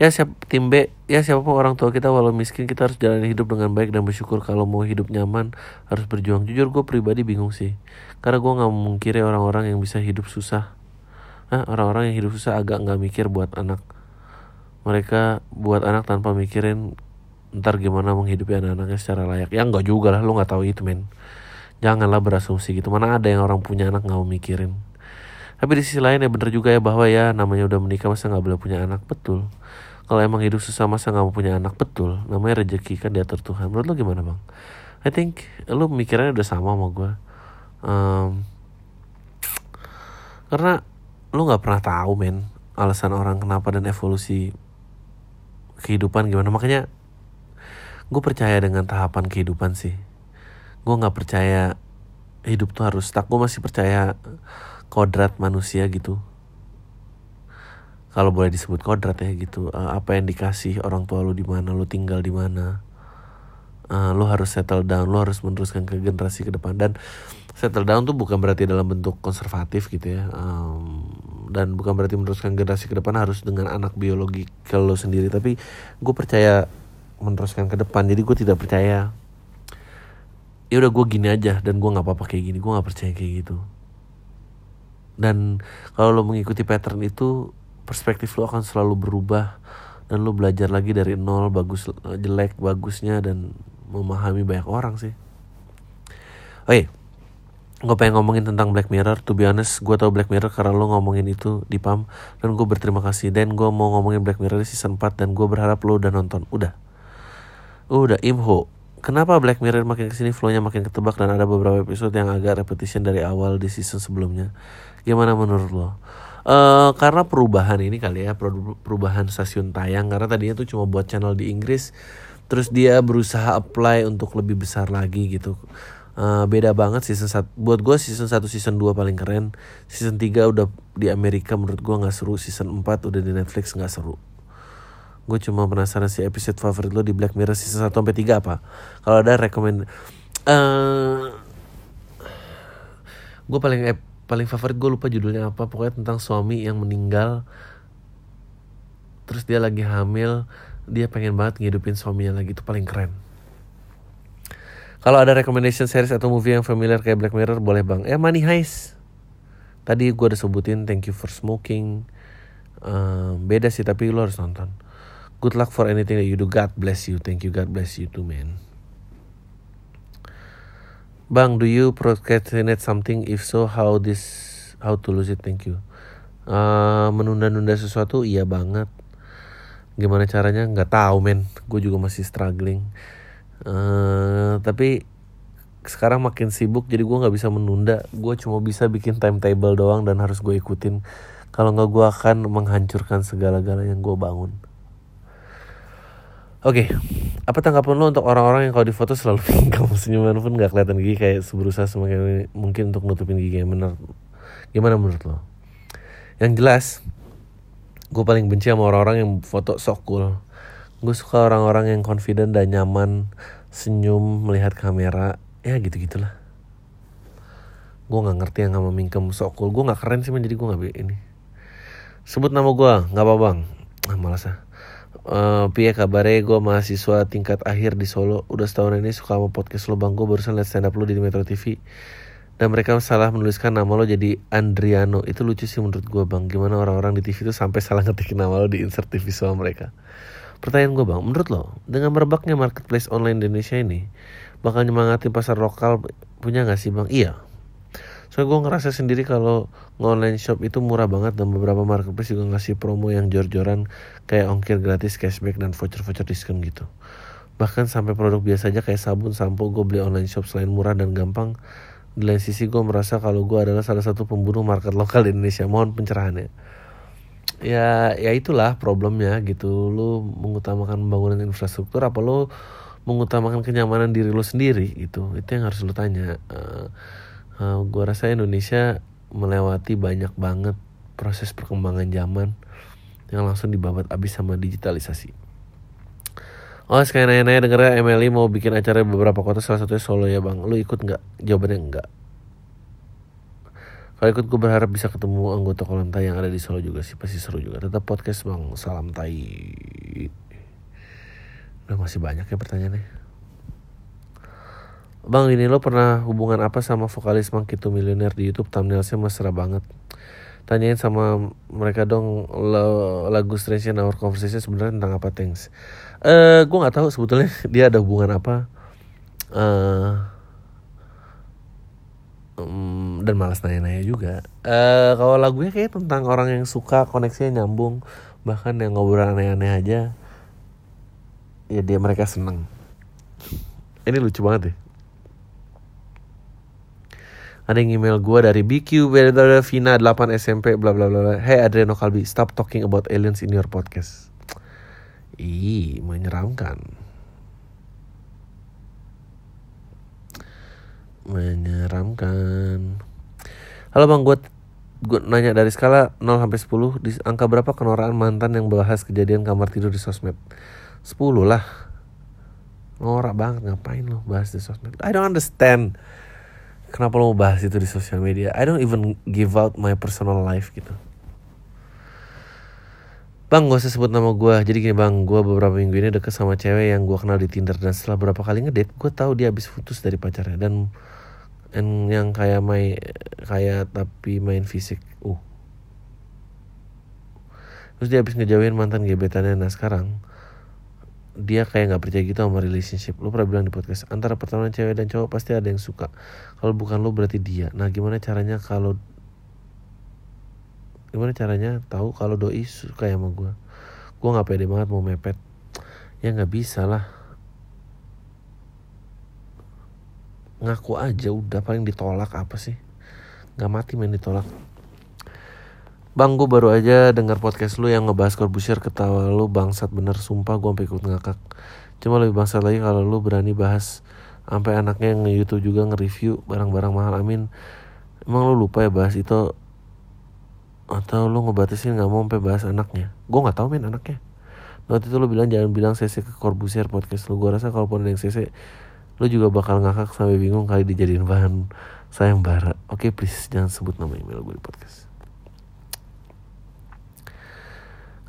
Ya siap tim B ya siapa pun orang tua kita walau miskin kita harus jalani hidup dengan baik dan bersyukur. Kalau mau hidup nyaman harus berjuang. Jujur gue pribadi bingung sih. Karena gue nggak mungkiri orang-orang yang bisa hidup susah Hah, orang-orang yang hidup susah agak nggak mikir buat anak. Mereka buat anak tanpa mikirin ntar gimana menghidupi anak-anaknya secara layak. Ya nggak juga lah lo nggak tahu itu men. Janganlah berasumsi gitu. Mana ada yang orang punya anak nggak mau mikirin. Tapi di sisi lain ya bener juga ya bahwa ya namanya udah menikah masa nggak boleh punya anak? Betul. Kalau emang hidup susah masa nggak mau punya anak? Betul. Namanya rezeki kan diatur Tuhan. Menurut lo gimana bang? I think lo mikirnya udah sama sama gue um, karena lu nggak pernah tahu men alasan orang kenapa dan evolusi kehidupan gimana. Makanya gue percaya dengan tahapan kehidupan sih. Gue nggak percaya hidup tuh harus tak gue masih percaya kodrat manusia gitu. Kalau boleh disebut kodrat ya gitu. Uh, apa yang dikasih orang tua lu di mana lu tinggal di mana. Uh, lu harus settle down lu harus meneruskan ke generasi ke depan. Dan settle down tuh bukan berarti dalam bentuk konservatif gitu ya. Um, dan bukan berarti meneruskan generasi ke depan harus dengan anak biologi kalau sendiri tapi gue percaya meneruskan ke depan jadi gue tidak percaya ya udah gue gini aja dan gue nggak apa-apa kayak gini gue nggak percaya kayak gitu dan kalau lo mengikuti pattern itu perspektif lo akan selalu berubah dan lo belajar lagi dari nol bagus jelek bagusnya dan memahami banyak orang sih. Iya, gue pengen ngomongin tentang Black Mirror. To be honest, gue tau Black Mirror karena lo ngomongin itu di PAM dan gue berterima kasih. Dan gue mau ngomongin Black Mirror season 4 dan gue berharap lo udah nonton. Udah, udah Imho. Kenapa Black Mirror makin ke sini flownya makin ketebak dan ada beberapa episode yang agak repetition dari awal di season sebelumnya? Gimana menurut lo? Uh, karena perubahan ini kali ya perubahan stasiun tayang karena tadinya tuh cuma buat channel di Inggris terus dia berusaha apply untuk lebih besar lagi gitu uh, beda banget season 1 buat gue season 1 season 2 paling keren. Season 3 udah di Amerika menurut gue nggak seru. Season 4 udah di Netflix nggak seru. Gue cuma penasaran si episode favorit lo di Black Mirror season 1 sampai 3 apa. Kalau ada rekomend uh, gue paling paling favorit gue lupa judulnya apa. Pokoknya tentang suami yang meninggal terus dia lagi hamil dia pengen banget ngidupin suaminya lagi. Itu paling keren kalau ada recommendation series atau movie yang familiar kayak Black Mirror boleh bang eh Money Heist tadi gue udah sebutin Thank You for Smoking uh, beda sih tapi lo harus nonton good luck for anything that you do God bless you thank you God bless you too man Bang, do you procrastinate something? If so, how this how to lose it? Thank you. Uh, menunda-nunda sesuatu iya banget. Gimana caranya? Nggak tahu men. Gue juga masih struggling. Uh, tapi sekarang makin sibuk jadi gue nggak bisa menunda. Gue cuma bisa bikin timetable doang dan harus gue ikutin. Kalau nggak gue akan menghancurkan segala-galanya yang gue bangun. Oke, okay. apa tanggapan lo untuk orang-orang yang kalau di foto selalu kamu senyuman pun nggak kelihatan gigi kayak berusaha semakin mungkin untuk nutupin gigi yang benar. Gimana menurut lo? Yang jelas, gue paling benci sama orang-orang yang foto sok cool. Gue suka orang-orang yang confident dan nyaman, senyum melihat kamera, ya gitu gitulah. Gue nggak ngerti yang sama mingkem sok cool. Gue nggak keren sih, jadi gue nggak ini. Sebut nama gue, nggak apa bang. Ah, malas ah. Uh, Pia kabarnya gue mahasiswa tingkat akhir di Solo. Udah setahun ini suka sama podcast lo bang. Gue barusan liat stand up lo di Metro TV Dan mereka salah menuliskan nama lo jadi Andriano. Itu lucu sih menurut gue bang. Gimana orang-orang di TV itu sampai salah ngetikin nama lo di insert TV sama mereka Pertanyaan gue bang, menurut lo Dengan merebaknya marketplace online di Indonesia ini Bakal nyemangatin pasar lokal punya gak sih bang? Iya Soalnya gue ngerasa sendiri kalau nge-online shop itu murah banget dan beberapa marketplace juga ngasih promo yang jor-joran kayak ongkir gratis, cashback, dan voucher-voucher diskon gitu. Bahkan sampai produk biasa aja kayak sabun, sampo gue beli online shop selain murah dan gampang. Di lain sisi gue merasa kalau gue adalah salah satu pembunuh market lokal di Indonesia. Mohon pencerahannya. Ya, ya itulah problemnya gitu. Lu mengutamakan pembangunan infrastruktur apa lu mengutamakan kenyamanan diri lu sendiri gitu. Itu yang harus lu tanya. Uh, uh, gue rasa Indonesia melewati banyak banget proses perkembangan zaman yang langsung dibabat abis sama digitalisasi. Oh sekali nanya-nanya denger Emily mau bikin acara beberapa kota salah satunya Solo ya bang. Lu ikut nggak? Jawabannya enggak. Kalau ikut gue berharap bisa ketemu anggota kolam yang ada di Solo juga sih pasti seru juga. Tetap podcast bang. Salam tai. Udah masih banyak ya pertanyaannya. Bang ini lo pernah hubungan apa sama vokalis Monkey to Millionaire di Youtube thumbnailnya mesra banget Tanyain sama mereka dong lo, lagu Strange in Our Conversation sebenarnya tentang apa thanks Eh uh, gue nggak tahu sebetulnya dia ada hubungan apa uh, um, dan malas nanya-nanya juga. Uh, kalau lagunya kayak tentang orang yang suka koneksinya nyambung bahkan yang ngobrol aneh-aneh aja ya dia mereka seneng. Ini lucu banget deh ada yang email gue dari BQ Vina 8 SMP bla bla bla Hey Adriano Kalbi stop talking about aliens in your podcast. Ih menyeramkan Menyeramkan. Halo bang gue gue nanya dari skala 0 sampai 10 di angka berapa kenoraan mantan yang bahas kejadian kamar tidur di sosmed? 10 lah. Norak banget ngapain lo bahas di sosmed? I don't understand. Kenapa lo mau bahas itu di sosial media? I don't even give out my personal life gitu. Bang gak usah sebut nama gue Jadi gini bang Gue beberapa minggu ini deket sama cewek Yang gue kenal di Tinder Dan setelah beberapa kali ngedate Gue tahu dia habis putus dari pacarnya. Dan and yang kayak main kayak tapi main fisik uh. Terus dia habis ngejauhin mantan gebetannya. Nah sekarang dia kayak nggak percaya gitu sama relationship. Lu pernah bilang di podcast antara pertemanan cewek dan cowok pasti ada yang suka. Kalau bukan lu berarti dia. Nah gimana caranya kalau gimana caranya tahu kalau doi suka sama gue gue nggak pede banget mau mepet. Ya nggak bisa lah ngaku aja udah paling ditolak apa sih? Nggak mati main ditolak. Bang gue baru aja denger podcast lu yang ngebahas Corbusier ketawa lu bangsat bener sumpah gue sampai ikut ngakak. Cuma lebih bangsat lagi kalau lu berani bahas sampai anaknya nge YouTube juga nge-review barang-barang mahal amin. Emang lu lupa ya bahas itu? Atau lu ngebatasin nggak mau sampai bahas anaknya? Gue nggak tahu main anaknya. Waktu itu lu bilang jangan bilang CC ke Corbusier podcast lu. Gue rasa kalaupun ada yang CC lu juga bakal ngakak sampai bingung kali dijadiin bahan sayembara. Oke okay, please jangan sebut nama email gue di podcast.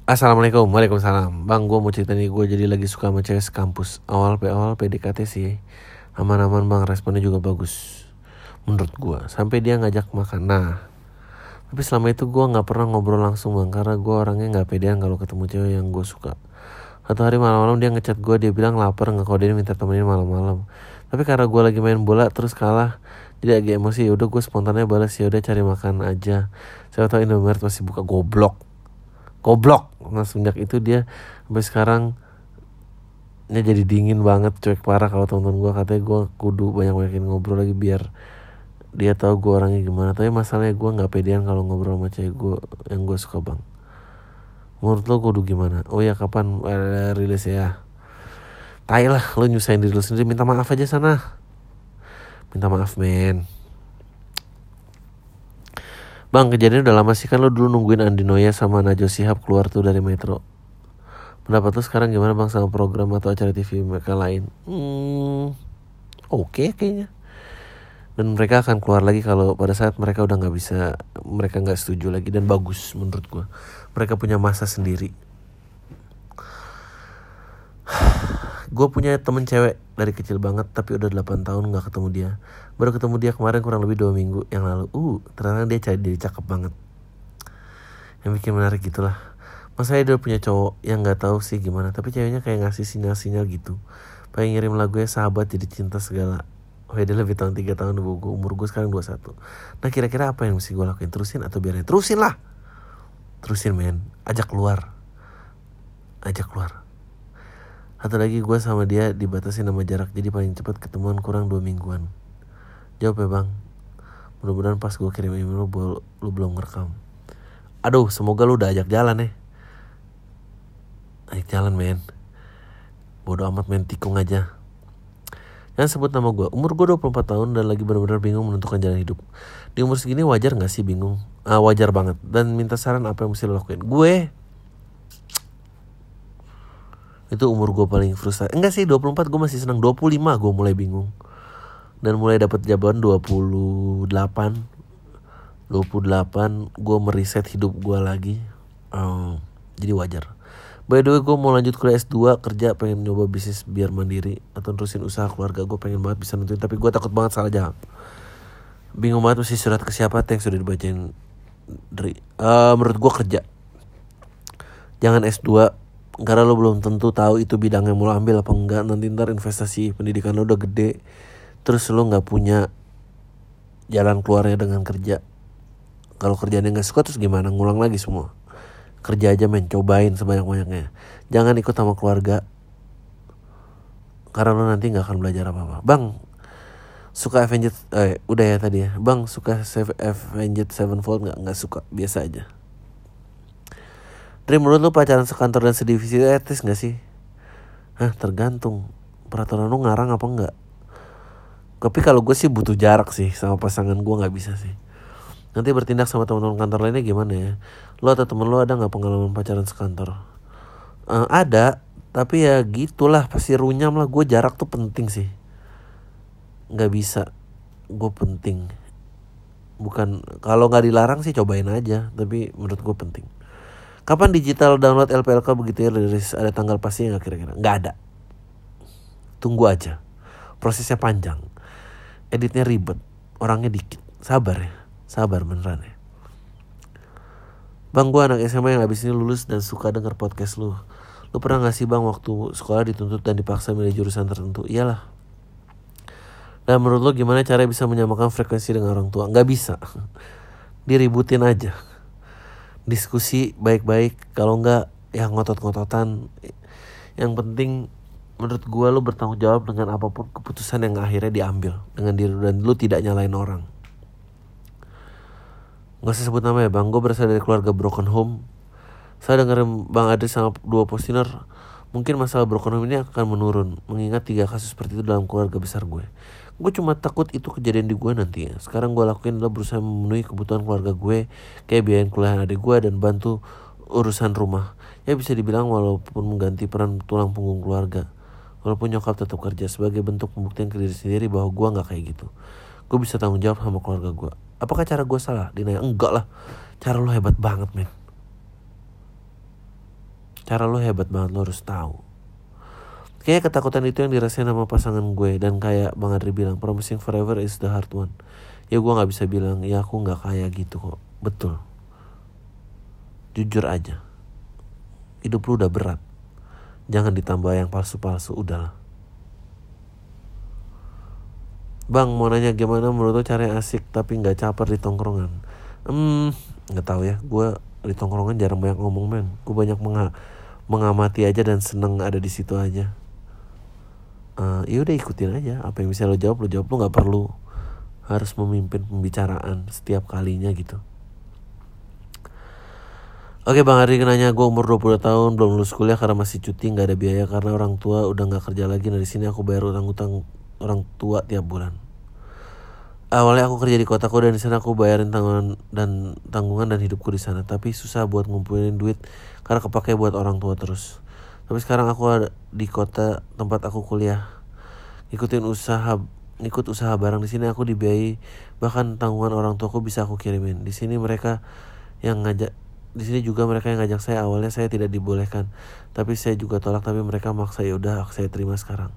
Assalamualaikum, Waalaikumsalam. Bang, gue mau cerita nih, gue jadi lagi suka sama cewek kampus Awal awal PDKT sih. Aman-aman bang, responnya juga bagus. Menurut gue, sampai dia ngajak makan. Nah, tapi selama itu gue gak pernah ngobrol langsung bang Karena gue orangnya gak pedean kalau ketemu cewek yang gue suka Satu hari malam-malam dia ngechat gue, dia bilang lapar ngekodein minta temenin malam-malam. Tapi karena gue lagi main bola terus kalah jadi agak emosi. Ya udah gue spontannya balas ya udah cari makan aja. Saya tahu Indomaret masih buka. Goblok. Goblok. Nah semenjak itu dia sampai sekarang ini jadi dingin banget cuek parah kalau teman-teman gue katanya gue kudu banyak banyakin ngobrol lagi biar dia tahu gue orangnya gimana. Tapi masalahnya gue nggak pedean kalau ngobrol sama cewek gue yang gue suka bang menurut lo kudu gimana? Oh ya kapan uh, rilis ya? Tai lah lo nyusahin diri lo sendiri. Minta maaf aja sana. Minta maaf men. Bang kejadian udah lama sih. Kan lo dulu nungguin Andi Noya sama Najwa Shihab keluar tuh dari Metro. Pendapat tuh sekarang gimana bang sama program atau acara TV mereka lain? Hmm, oke okay, kayaknya. Dan mereka akan keluar lagi kalau pada saat mereka udah nggak bisa mereka nggak setuju lagi. Dan bagus menurut gue mereka punya masa sendiri. Gue punya temen cewek dari kecil banget tapi udah 8 tahun nggak ketemu dia. Baru ketemu dia kemarin kurang lebih dua minggu yang lalu. Uh ternyata dia cari dia cakep banget. Yang bikin menarik gitulah. Masa dia punya cowok yang nggak tahu sih gimana tapi ceweknya kayak ngasih sinyal-sinyal gitu. Pengen ngirim lagunya sahabat jadi cinta segala. Oh ya dia lebih tahun 3 tahun gue umur gue sekarang 21 Nah kira-kira apa yang mesti gue lakuin? Terusin atau biarin? Terusin lah Terusin men Ajak keluar Ajak keluar satu lagi gue sama dia dibatasi nama jarak jadi paling cepat ketemuan kurang dua mingguan. Jawab ya bang. Mudah-mudahan pas gue kirim email lu, lu belum ngerekam. Aduh, semoga lu udah ajak jalan ya. Ajak jalan men. Bodoh amat main tikung aja. Jangan sebut nama gue. Umur gue 24 tahun dan lagi benar-benar bingung menentukan jalan hidup. Di umur segini wajar gak sih? Bingung? Ah, wajar banget. Dan minta saran apa yang mesti lo lakuin. Gue itu umur gue paling frustasi. Enggak sih 24 gue masih senang. 25 gue mulai bingung. Dan mulai dapat jawaban 28 28 gue meriset hidup gue lagi. Um, jadi wajar. By the way gue mau lanjut kuliah S2 kerja pengen nyoba bisnis biar mandiri atau terusin usaha keluarga. Gue pengen banget bisa nentuin tapi gue takut banget salah jawab bingung banget mesti surat ke siapa yang sudah dibacain dari uh, menurut gue kerja. Jangan S2 karena lo belum tentu tahu itu bidang yang mau lo ambil apa enggak. Nanti ntar investasi pendidikan lo udah gede terus lo nggak punya jalan keluarnya dengan kerja. Kalau kerjanya nggak suka terus gimana? Ngulang lagi semua. Kerja aja men. Cobain sebanyak banyaknya jangan ikut sama keluarga karena lo nanti nggak akan belajar apa apa bang suka Avenged eh udah ya tadi ya. Bang suka Avenged Sevenfold nggak? Nggak suka biasa aja. Dream menurut lu pacaran sekantor dan sedivisi itu etis gak sih? Hah tergantung. Peraturan lu ngarang apa enggak Tapi kalau gue sih butuh jarak sih Sama pasangan gue nggak bisa sih. Nanti bertindak sama teman-teman kantor lainnya gimana ya? Lo atau temen lo ada nggak pengalaman pacaran sekantor? Eh, ada Tapi ya gitulah Pasti runyam lah. Gue jarak tuh penting sih nggak bisa. Gue penting. Bukan kalau nggak dilarang sih cobain aja tapi menurut gue penting. Kapan digital download LPLK begitu ya rilis ada tanggal pasti nggak kira-kira? Nggak ada. Tunggu aja. Prosesnya panjang. Editnya ribet. Orangnya dikit. Sabar ya. Sabar beneran ya. Bang gue anak SMA yang habis ini lulus dan suka denger podcast lu. Lu pernah gak sih bang waktu sekolah dituntut dan dipaksa milih jurusan tertentu? Iyalah dan menurut lo gimana cara bisa menyamakan frekuensi dengan orang tua? Nggak bisa. Diributin aja. Diskusi baik-baik. Kalau nggak ya ngotot-ngototan. Yang penting menurut gua lo bertanggung jawab dengan apa pun keputusan yang akhirnya diambil dengan diri dan lu tidak nyalain orang. Gak usah sebut nama ya bang, gue berasal dari keluarga broken home. Saya dengerin Bang Adri sama dua postiner, mungkin masalah broken home ini akan menurun, mengingat tiga kasus seperti itu dalam keluarga besar gue. Gue cuma takut itu kejadian di gue nanti ya. Sekarang gue lakuin adalah berusaha memenuhi kebutuhan keluarga gue, kayak biayain kuliah adik gue dan bantu urusan rumah. Ya bisa dibilang walaupun mengganti peran tulang punggung keluarga. Walaupun nyokap tetap kerja sebagai bentuk pembuktian ke diri sendiri bahwa gue nggak kayak gitu. Gue bisa tanggung jawab sama keluarga gue. Apakah cara gue salah? Dinaya enggak lah. Cara lo hebat banget men. Cara lo hebat banget lo harus tahu. Kayaknya ketakutan itu yang dirasain sama pasangan gue dan kayak Bang Adri bilang promising forever is the hard one. Ya gue nggak bisa bilang ya aku nggak kayak gitu kok. Betul. Jujur aja. Hidup lu udah berat. Jangan ditambah yang palsu-palsu udahlah. Bang mau nanya gimana menurut lo cara asik tapi nggak caper di tongkrongan? Hmm nggak tahu ya. Gue di tongkrongan jarang banyak ngomong men. Gue banyak menga mengamati aja dan seneng ada di situ aja. Uh, ya udah ikutin aja apa yang bisa lo jawab lo jawab lo nggak perlu harus memimpin pembicaraan setiap kalinya gitu. Oke Bang Ari nanya gue umur 20 tahun belum lulus kuliah karena masih cuti nggak ada biaya karena orang tua udah nggak kerja lagi di sini aku bayar utang-utang orang tua tiap bulan. Awalnya aku kerja di kotaku dan di sana aku bayarin tanggungan dan tanggungan dan hidupku di sana. Tapi susah buat ngumpulin duit karena kepake buat orang tua terus. Tapi sekarang aku ada di kota tempat aku kuliah. Ikutin usaha ikut usaha barang di sini aku dibiayai. Bahkan tanggungan orang tuaku bisa aku kirimin. Di sini mereka yang ngajak di sini juga mereka yang ngajak saya. Awalnya saya tidak dibolehkan tapi saya juga tolak tapi mereka maksa ya udah saya terima sekarang.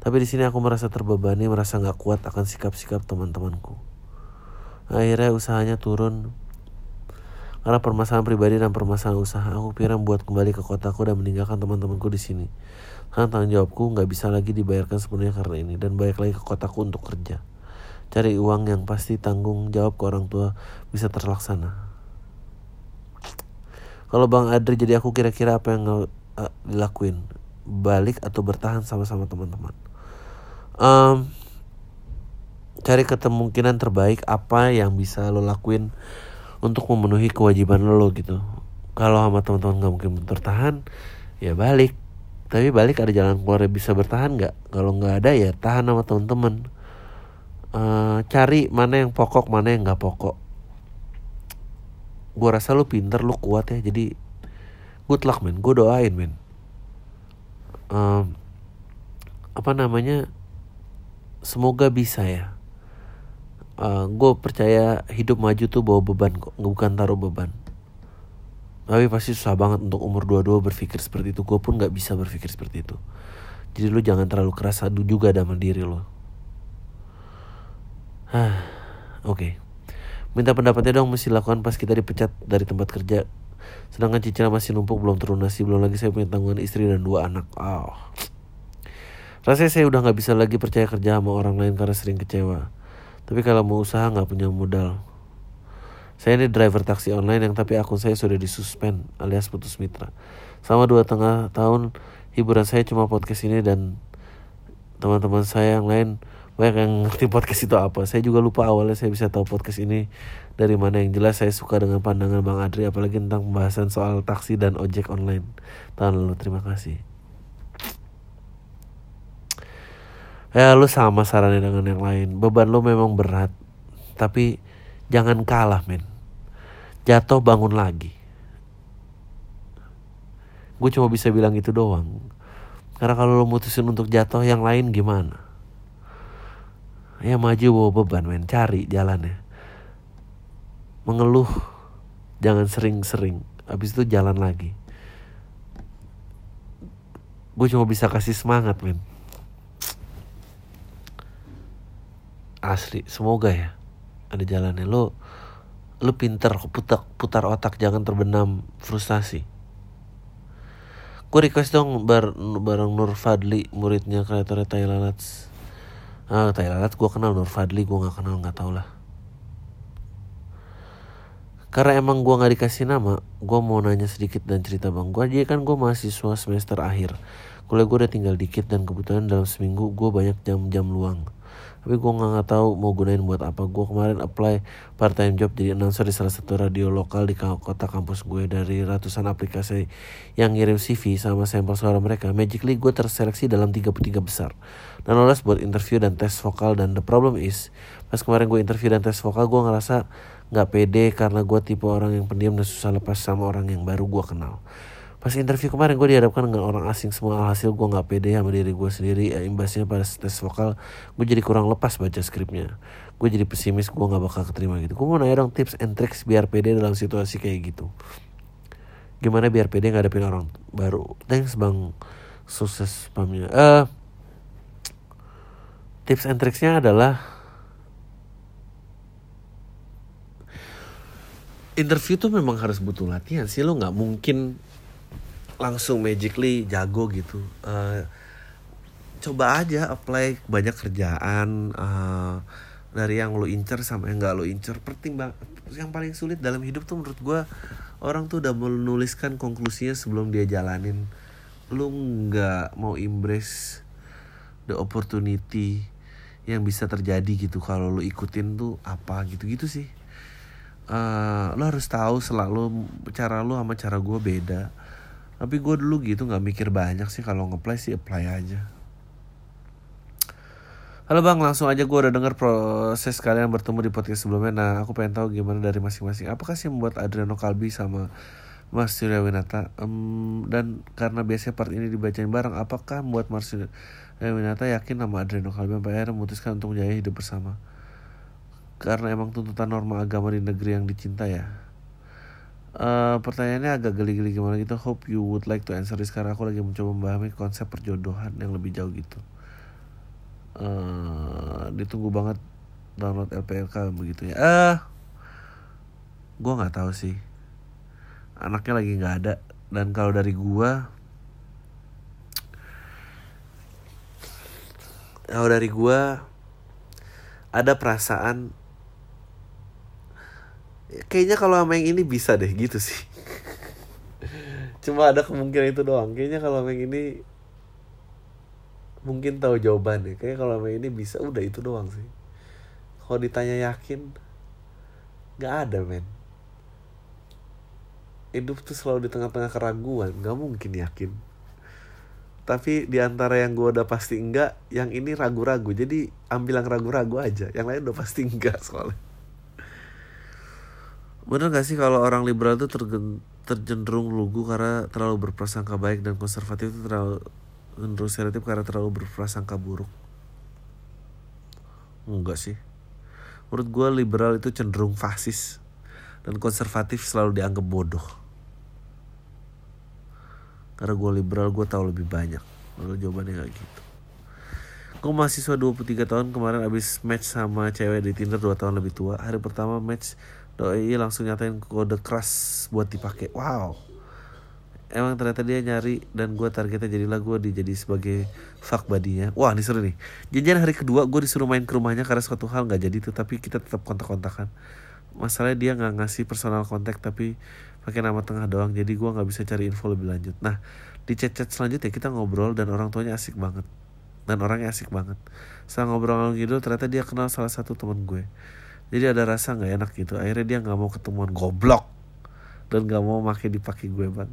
Tapi di sini aku merasa terbebani merasa nggak kuat akan sikap-sikap teman-temanku. Akhirnya usahanya turun karena permasalahan pribadi dan permasalahan usaha aku pikir buat kembali ke kotaku dan meninggalkan teman-temanku di sini karena tanggung jawabku nggak bisa lagi dibayarkan sepenuhnya karena ini dan balik lagi ke kotaku untuk kerja cari uang yang pasti tanggung jawab ke orang tua bisa terlaksana kalau Bang Adri jadi aku kira-kira apa yang uh, dilakuin? Balik atau bertahan sama-sama teman-teman? Um, cari kemungkinan terbaik apa yang bisa lo lakuin untuk memenuhi kewajiban lo gitu. Kalau sama teman-teman nggak mungkin bertahan, ya balik. Tapi balik ada jalan keluar bisa bertahan nggak? Kalau nggak ada ya tahan sama teman-teman. Uh, cari mana yang pokok, mana yang nggak pokok gue rasa lu pinter lu kuat ya jadi good luck men gue doain men um, apa namanya semoga bisa ya uh, gue percaya hidup maju tuh bawa beban kok bukan taruh beban tapi pasti susah banget untuk umur dua-dua berpikir seperti itu gue pun nggak bisa berpikir seperti itu jadi lu jangan terlalu keras adu juga sama diri lo oke okay. Minta pendapatnya dong mesti lakukan pas kita dipecat dari tempat kerja. Sedangkan cicilan masih numpuk belum terlunasi, belum lagi saya punya tanggungan istri dan dua anak. Oh. Rasanya saya udah nggak bisa lagi percaya kerja sama orang lain karena sering kecewa. Tapi kalau mau usaha nggak punya modal. Saya ini driver taksi online yang tapi akun saya sudah disuspend alias putus mitra. Selama dua tengah tahun hiburan saya cuma podcast ini dan teman-teman saya yang lain banyak yang ngerti podcast itu apa saya juga lupa awalnya saya bisa tahu podcast ini dari mana yang jelas saya suka dengan pandangan bang Adri apalagi tentang pembahasan soal taksi dan ojek online tahun lalu terima kasih ya lu sama sarannya dengan yang lain. Beban lu memang berat. Tapi jangan kalah men. Jatuh bangun lagi. Gue cuma bisa bilang itu doang. Karena kalau lo mutusin untuk jatuh yang lain gimana? Ya maju bawa beban men. Cari jalannya. Mengeluh jangan sering-sering. Habis itu jalan lagi. Gue cuma bisa kasih semangat men asli semoga ya. Ada jalannya. Lo lo pinter putar putar otak jangan terbenam frustasi. Gue request dong bar, bareng Nur Fadli muridnya kreatornya Thailand ah Thailand gue kenal Nur Fadli gue nggak kenal nggak tau lah. Karena emang gue nggak dikasih nama gue mau nanya sedikit dan cerita bang. Gue aja kan gue mahasiswa semester akhir. Kuliah gue udah tinggal dikit dan kebetulan dalam seminggu gue banyak jam-jam luang tapi gue nggak tahu mau gunain buat apa. Gue kemarin apply part time job jadi announcer di salah satu radio lokal di kota kampus gue dari ratusan aplikasi yang ngirim CV sama sampel suara mereka. Magically gue terseleksi dalam 33 besar. Dan lolos buat interview dan tes vokal dan the problem is pas kemarin gue interview dan tes vokal gue ngerasa nggak pede karena gue tipe orang yang pendiam dan susah lepas sama orang yang baru gue kenal pas interview kemarin gue dihadapkan dengan orang asing. Semua hasil gue nggak pede sama diri gue sendiri. Ya, imbasnya pada tes vokal gue jadi kurang lepas baca skripnya. Gue jadi pesimis gue nggak bakal keterima gitu. Gue mau nanya dong tips and tricks biar pede dalam situasi kayak gitu. Gimana biar pede ngadepin orang baru? Thanks bang. Sukses spamnya eh uh, tips and tricksnya adalah interview tuh memang harus butuh latihan sih. Lo nggak mungkin langsung magically jago gitu. Uh, coba aja apply banyak kerjaan uh, dari yang lo incer sama yang nggak lo incer. Pertimbang yang paling sulit dalam hidup tuh menurut gue orang tuh udah menuliskan konklusinya sebelum dia jalanin. Lu nggak mau embrace the opportunity yang bisa terjadi gitu. Kalau lo ikutin tuh apa gitu gitu sih. Uh, lo harus tahu selalu cara lo sama cara gue beda tapi gue dulu gitu nggak mikir banyak sih kalau ngeplay sih apply aja. Halo bang, langsung aja gue udah denger proses kalian bertemu di podcast sebelumnya. Nah, aku pengen tahu gimana dari masing-masing. Apakah sih membuat Adriano Kalbi sama Mas Surya Winata um, Dan karena biasanya part ini dibacain bareng Apakah membuat Mas Surya Winata yakin sama Adriano Kalbi Sampai akhirnya memutuskan untuk menjadi hidup bersama? Karena emang tuntutan norma agama di negeri yang dicinta ya Uh, pertanyaannya agak geli-geli gimana gitu. Hope you would like to answer this. Karena aku lagi mencoba memahami konsep perjodohan yang lebih jauh gitu. Uh, Ditunggu banget download LPLK begitu ya. Uh, Gue gak tahu sih. Anaknya lagi gak ada. Dan kalau dari gue Kalau dari gue Ada perasaan kayaknya kalau sama yang ini bisa deh gitu sih. Cuma ada kemungkinan itu doang. Kayaknya kalau sama yang ini mungkin tahu jawabannya. Kayak kalau sama yang ini bisa udah itu doang sih. Kalau ditanya yakin nggak ada men. Hidup tuh selalu di tengah-tengah keraguan. Nggak mungkin yakin. Tapi di antara yang gue udah pasti enggak yang ini ragu-ragu. Jadi ambil yang ragu-ragu aja. Yang lain udah pasti enggak soalnya Bener gak sih kalau orang liberal itu tercenderung lugu karena terlalu berprasangka baik dan konservatif itu terlalu cenderung stereotip karena terlalu berprasangka buruk? Enggak sih. Menurut gue liberal itu cenderung fasis dan konservatif selalu dianggap bodoh. Karena gue liberal gue tahu lebih banyak. Lalu jawabannya gak gitu. Gue mahasiswa 23 tahun kemarin abis match sama cewek di Tinder 2 tahun lebih tua. Hari pertama match doi langsung nyatain kode keras buat dipakai wow. Emang ternyata dia nyari dan gue targetnya jadilah gue dijadi sebagai fuck buddy wah ini seru nih. Janjian hari kedua gue disuruh main ke rumahnya karena suatu hal nggak jadi tuh tapi kita tetap kontak-kontakan. Masalahnya dia nggak ngasih personal kontak tapi pakai nama tengah doang jadi gue nggak bisa cari info lebih lanjut. Nah di chat-chat selanjutnya kita ngobrol dan orang tuanya asik banget. Dan orangnya asik banget. Setelah ngobrol gitu ternyata dia kenal salah satu teman gue jadi ada rasa nggak enak gitu. Akhirnya dia nggak mau ketemuan goblok. Dan nggak mau pakai dipakai gue bang.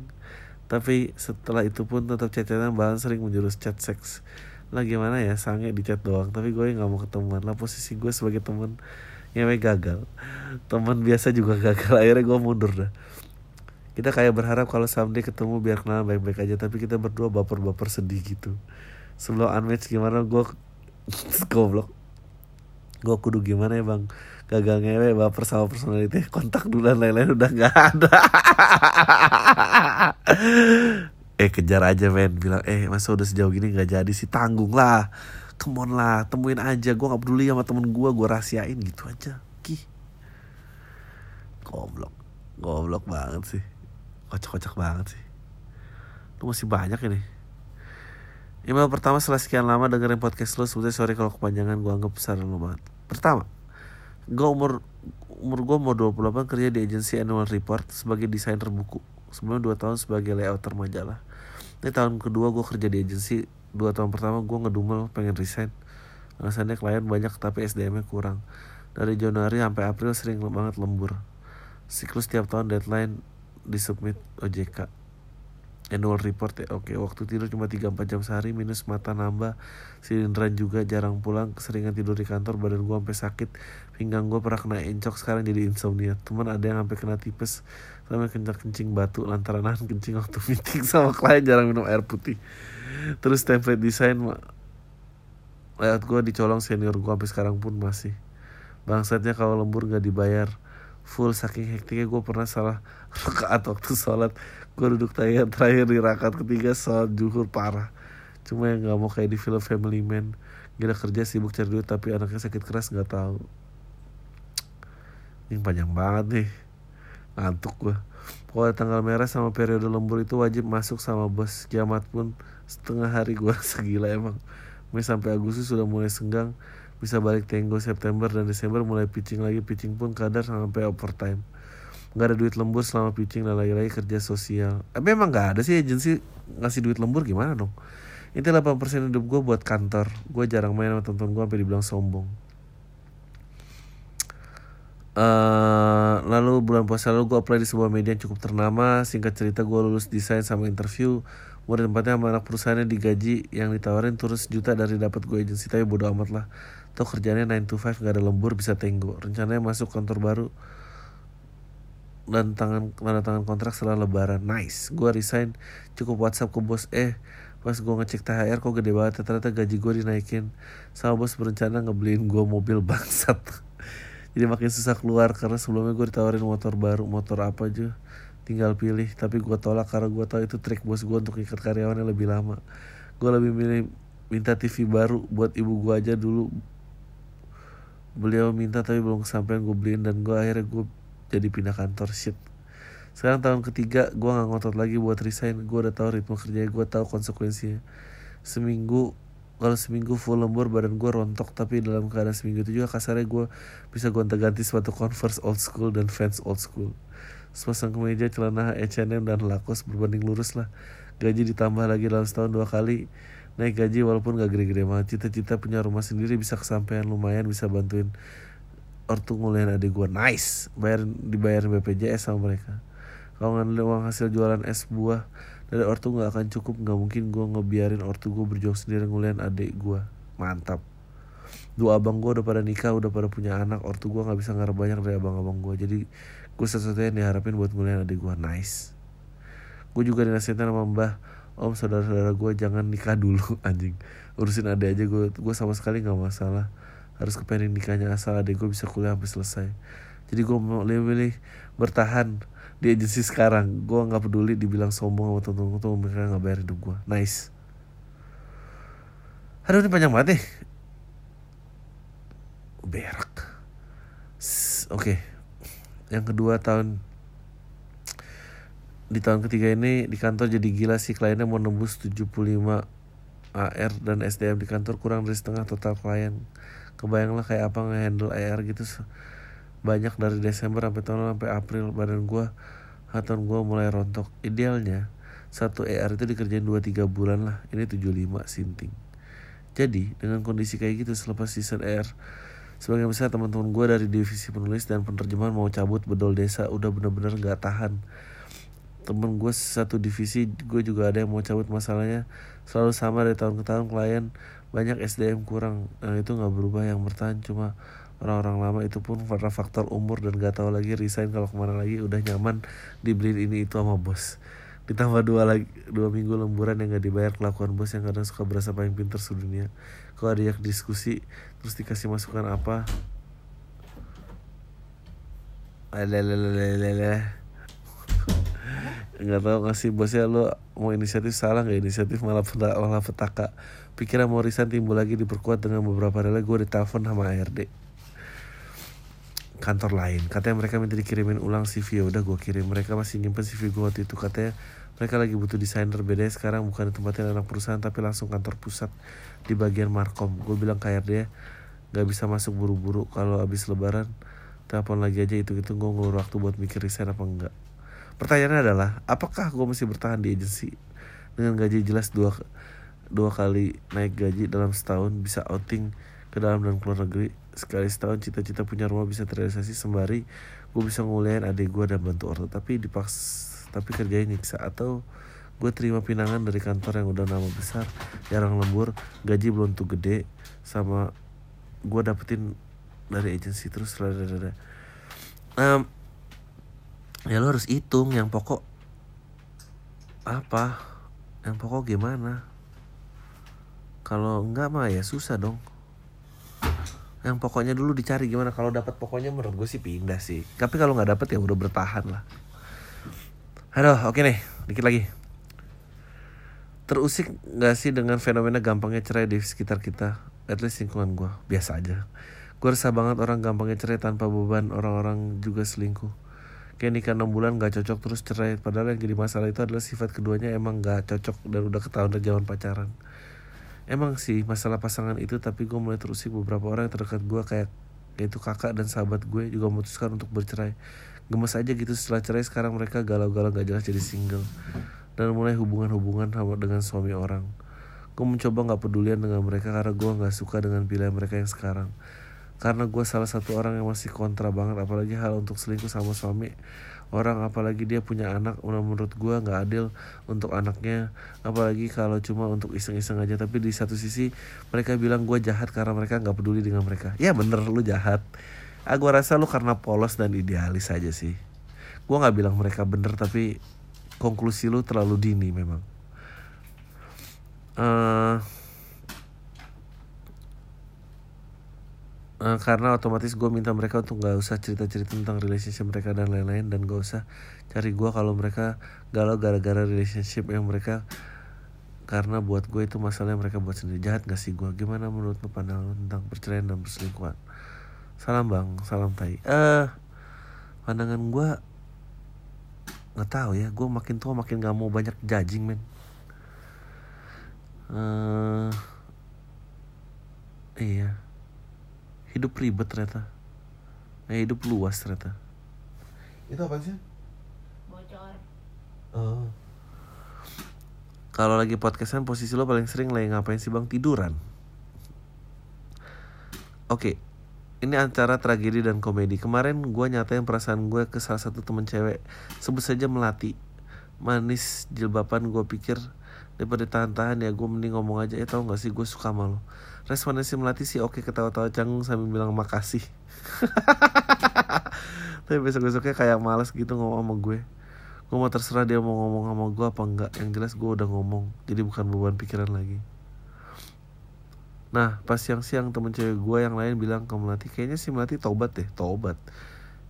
Tapi setelah itu pun tetap chatnya bahkan sering menjurus chat seks. Lah gimana ya? Sange di chat doang. Tapi gue nggak mau ketemuan. Lah posisi gue sebagai teman ngewe gagal. Teman biasa juga gagal. Akhirnya gue mundur dah. Kita kayak berharap kalau someday ketemu biar kenal baik-baik aja. Tapi kita berdua baper-baper sedih gitu. Sebelum unmatch gimana gue goblok. Gue kudu gimana ya bang gagal ngewe baper sama personality. Kontak dulu dan lain-lain udah nggak ada. Eh kejar aja men. Bilang eh masa udah sejauh gini nggak jadi sih? Tanggung lah. Come lah temuin aja. Gue nggak peduli sama temen gue gue rahasiain. Gitu aja. Ki goblok. Goblok banget sih. Kocak-kocak banget sih. Lu masih banyak ini. Email pertama setelah sekian lama dengerin podcast lu sebetulnya sorry kalau kepanjangan. Gue anggap besar lu banget. Pertama gue umur umur gue mau 28 kerja di agensi annual report sebagai desainer buku. Sebelum 2 tahun sebagai layouter majalah ini tahun kedua gue kerja di agensi dua tahun pertama gue ngedumel pengen resign. Alasannya klien banyak tapi SDM nya kurang. Dari Januari sampai April sering banget lembur. Siklus tiap tahun deadline disubmit OJK annual report ya. Oke waktu tidur cuma 3-4 jam sehari minus mata nambah. Silinderan juga jarang pulang keseringan tidur di kantor badan gue sampai sakit pinggang gue pernah kena encok sekarang jadi insomnia. Teman ada yang sampai kena tipes sampai kencang kencing batu lantaran nahan kencing waktu meeting sama klien jarang minum air putih. Terus template desain lewat gue dicolong senior gue sampai sekarang pun masih. Bangsatnya kalau lembur gak dibayar. Full saking hektiknya gue pernah salah rakaat waktu sholat gue duduk tayang terakhir di rakaat ketiga sholat juhur parah. Cuma yang nggak mau kayak di film Family Man. Gila kerja sibuk cari duit tapi anaknya sakit keras nggak tahu. Ini panjang banget nih. Ngantuk gue pokoknya tanggal merah sama periode lembur itu wajib masuk sama bos. Kiamat pun setengah hari gue segila emang. Mei sampai Agustus sudah mulai senggang. Bisa balik tenggo September dan Desember mulai pitching lagi. Pitching pun kadar sampai overtime nggak ada duit lembur selama pitching dan lagi-lagi kerja sosial. Eh, memang nggak ada sih agensi ngasih duit lembur gimana dong? Itu 8% hidup gue buat kantor. Gue jarang main sama temen gue sampai dibilang sombong. Uh, lalu bulan puasa lalu gue apply di sebuah media yang cukup ternama. Singkat cerita gue lulus desain sama interview. Gue tempatnya sama anak perusahaannya digaji Yang ditawarin turun sejuta dari dapat gue agensi Tapi bodo amat lah. Tuh kerjanya 9 to 5 gak ada lembur bisa tenggo. Rencananya masuk kantor baru Dan tangan tanda tangan kontrak setelah lebaran. Nice. Gue resign cukup whatsapp ke bos Eh pas gue ngecek THR kok gede banget Ternyata gaji gue dinaikin. Sama bos berencana ngebeliin gue mobil bangsat. Jadi makin susah keluar karena sebelumnya gue ditawarin motor baru motor apa aja tinggal pilih. Tapi gue tolak karena gue tahu itu trik bos gue untuk ikat karyawannya lebih lama. Gue lebih milih minta TV baru buat ibu gue aja dulu. Beliau minta tapi belum kesampaian gue beliin dan gue akhirnya gue jadi pindah kantor shit. Sekarang tahun ketiga gue nggak ngotot lagi buat resign. Gue udah tahu ritme kerjanya gue tahu konsekuensinya. Seminggu kalau seminggu full lembur badan gue rontok. Tapi dalam keadaan seminggu itu juga kasarnya gue bisa gonta ganti sepatu converse old school dan fans old school. Sepasang kemeja celana H&M dan Lacoste berbanding lurus lah. Gaji ditambah lagi dalam setahun dua kali. Naik gaji walaupun gak gede-gede banget. Cita-cita punya rumah sendiri bisa kesampaian lumayan bisa bantuin ortu nguliahin adik gue nice. Bayar dibayar BPJS sama mereka. Kalau ngandelin uang hasil jualan es buah dari ortu nggak akan cukup nggak mungkin gue ngebiarin ortu gue berjuang sendiri nguliahin adik gue mantap. Dua abang gue udah pada nikah udah pada punya anak ortu gue nggak bisa ngarep banyak dari abang-abang gue jadi gue sesuatu yang diharapin buat nguliahin adik gue nice. Gue juga dinasihatin sama mbah om saudara-saudara gue jangan nikah dulu anjing. Urusin adik aja gue gue sama sekali nggak masalah harus kepengen nikahnya asal adik gue bisa kuliah sampai selesai. Jadi gue mau milih bertahan di agensi sekarang. Gue nggak peduli dibilang sombong sama temen-temen tuh mereka nggak bayar hidup gue nice. Aduh ini panjang banget nih. Berak. Oke. Okay. yang kedua tahun di tahun ketiga ini di kantor jadi gila sih. Kliennya mau nembus 75 AR dan SDM di kantor kurang dari setengah total klien kebayang lah kayak apa ngehandle AR gitu banyak dari Desember sampai tahun sampai April badan gue haton gue mulai rontok. Idealnya satu ER itu dikerjain 2-3 bulan lah. Ini 75 sinting. Jadi dengan kondisi kayak gitu selepas season air Sebagian besar teman-teman gue dari divisi penulis dan penerjemahan mau cabut bedol desa udah bener-bener gak tahan. Temen gue satu divisi gue juga ada yang mau cabut masalahnya. Selalu sama dari tahun ke tahun klien banyak SDM kurang. Nah, itu nggak berubah yang bertahan cuma orang-orang lama. Itu pun karena faktor umur dan gak tahu lagi resign kalau ke mana lagi. Udah nyaman dibeli ini itu sama bos. Ditambah dua lagi dua minggu lemburan yang gak dibayar kelakuan bos yang kadang suka berasa paling pintar sedunia. Kalau ada yang diskusi terus dikasih masukan apa? Alelelelelele. Nggak tahu ngasih bosnya lo mau inisiatif salah nggak? Inisiatif malah malah petaka pikiran mau resign timbul lagi diperkuat dengan beberapa hari gue ditelepon sama ARD kantor lain. Katanya mereka minta dikirimin ulang CV ya udah gue kirim. Mereka masih nyimpen CV gue waktu itu. Katanya mereka lagi butuh desainer. Beda sekarang bukan di tempatnya anak perusahaan tapi langsung kantor pusat di bagian markom. Gue bilang ke ARD nggak bisa masuk buru-buru. Kalau habis lebaran telepon lagi aja itu itu gue ngelur waktu buat mikir resign apa enggak Pertanyaannya adalah, apakah gue masih bertahan di agensi dengan gaji jelas dua dua kali naik gaji dalam setahun bisa outing ke dalam dan keluar negeri. Sekali setahun cita-cita punya rumah bisa terrealisasi sembari gue bisa nguliahin adik gue dan bantu orang. Tapi dipaks tapi kerjanya nyiksa atau gue terima pinangan dari kantor yang udah nama besar jarang lembur gaji belum tuh gede sama gue dapetin dari agensi terus um, ya lo harus hitung yang pokok apa yang pokok gimana kalau enggak mah ya susah dong. Yang pokoknya dulu dicari gimana. Kalau dapat pokoknya menurut gue sih pindah sih. Tapi kalau nggak dapat ya udah bertahan lah. Aduh oke nih. Dikit lagi. Terusik nggak sih dengan fenomena gampangnya cerai di sekitar kita? At least lingkungan gue biasa aja. Gue resah banget orang gampangnya cerai tanpa beban. Orang-orang juga selingkuh. Kayak nikah 6 bulan gak cocok terus cerai. Padahal yang jadi masalah itu adalah sifat keduanya emang gak cocok dan udah ketahuan dari zaman pacaran emang sih masalah pasangan itu tapi gue mulai terusik beberapa orang yang terdekat gue kayak yaitu kakak dan sahabat gue juga memutuskan untuk bercerai. Gemes aja gitu setelah cerai sekarang mereka galau-galau gak jelas jadi single. Dan mulai hubungan-hubungan dengan suami orang. Gue mencoba gak pedulian dengan mereka karena gue gak suka dengan pilihan mereka yang sekarang. Karena gue salah satu orang yang masih kontra banget apalagi hal untuk selingkuh sama suami orang apalagi dia punya anak menurut gue nggak adil untuk anaknya. Apalagi kalau cuma untuk iseng-iseng aja. Tapi di satu sisi mereka bilang gue jahat karena mereka nggak peduli dengan mereka. Ya bener lu jahat. Ah rasa lu karena polos dan idealis aja sih. Gue nggak bilang mereka bener tapi konklusi lu terlalu dini memang. Uh, uh, karena otomatis gue minta mereka untuk gak usah cerita-cerita tentang relationship mereka dan lain-lain dan gak usah cari gue kalau mereka galau gara-gara relationship yang mereka karena buat gue itu masalah yang mereka buat sendiri. Jahat gak sih gue gimana menurut lo pandangan tentang perceraian dan perselingkuhan? Salam bang. Salam tai. Eh uh, pandangan gue nggak tahu ya. Gue makin tua makin gak mau banyak judging men. Uh, iya hidup ribet ternyata. Eh, hidup luas ternyata. Itu apa sih? Bocor. Oh. kalau lagi podcastan posisi lo paling sering lagi ngapain sih bang? Tiduran. Oke okay. ini antara tragedi dan komedi. Kemarin gue nyatain perasaan gue ke salah satu temen cewek. Sebut saja melati. Manis jilbaban gue pikir. Daripada tahan-tahan ya gue mending ngomong aja. Ya tau gak sih gue suka malu responnya si Melati sih oke ketawa-tawa canggung sambil bilang makasih. Tapi besok-besoknya kayak males gitu ngomong sama gue. Gue mau terserah dia mau ngomong sama gue apa enggak. Yang jelas gue udah ngomong jadi bukan beban pikiran lagi. Nah pas siang-siang temen cewek gue yang lain bilang ke Melati kayaknya si Melati tobat deh tobat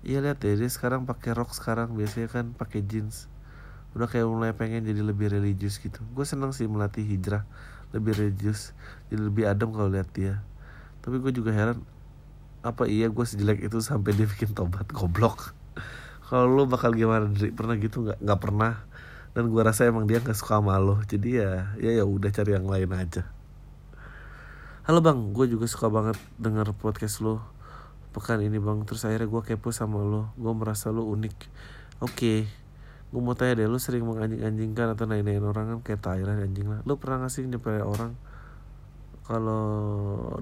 iya lihat deh dia sekarang pakai rok sekarang biasanya kan pakai jeans. Udah kayak mulai pengen jadi lebih religius gitu. Gue seneng sih melatih hijrah lebih religius jadi lebih adem kalau lihat dia. Tapi gue juga heran apa iya gue sejelek itu sampai dia bikin tobat goblok. Kalau lo bakal gimana dari pernah gitu nggak? Nggak pernah. Dan gue rasa emang dia nggak suka sama lo. Jadi ya ya ya udah cari yang lain aja. Halo bang. Gue juga suka banget denger podcast lo. Pekan ini bang. Terus akhirnya gue kepo sama lo. Gue merasa lo unik. Oke. okay gue mau tanya deh lu sering menganjing-anjingkan atau naik-naikin orang kan? Kayak Thailand anjing lah. Lu pernah ngasih nyepelin orang? Kalau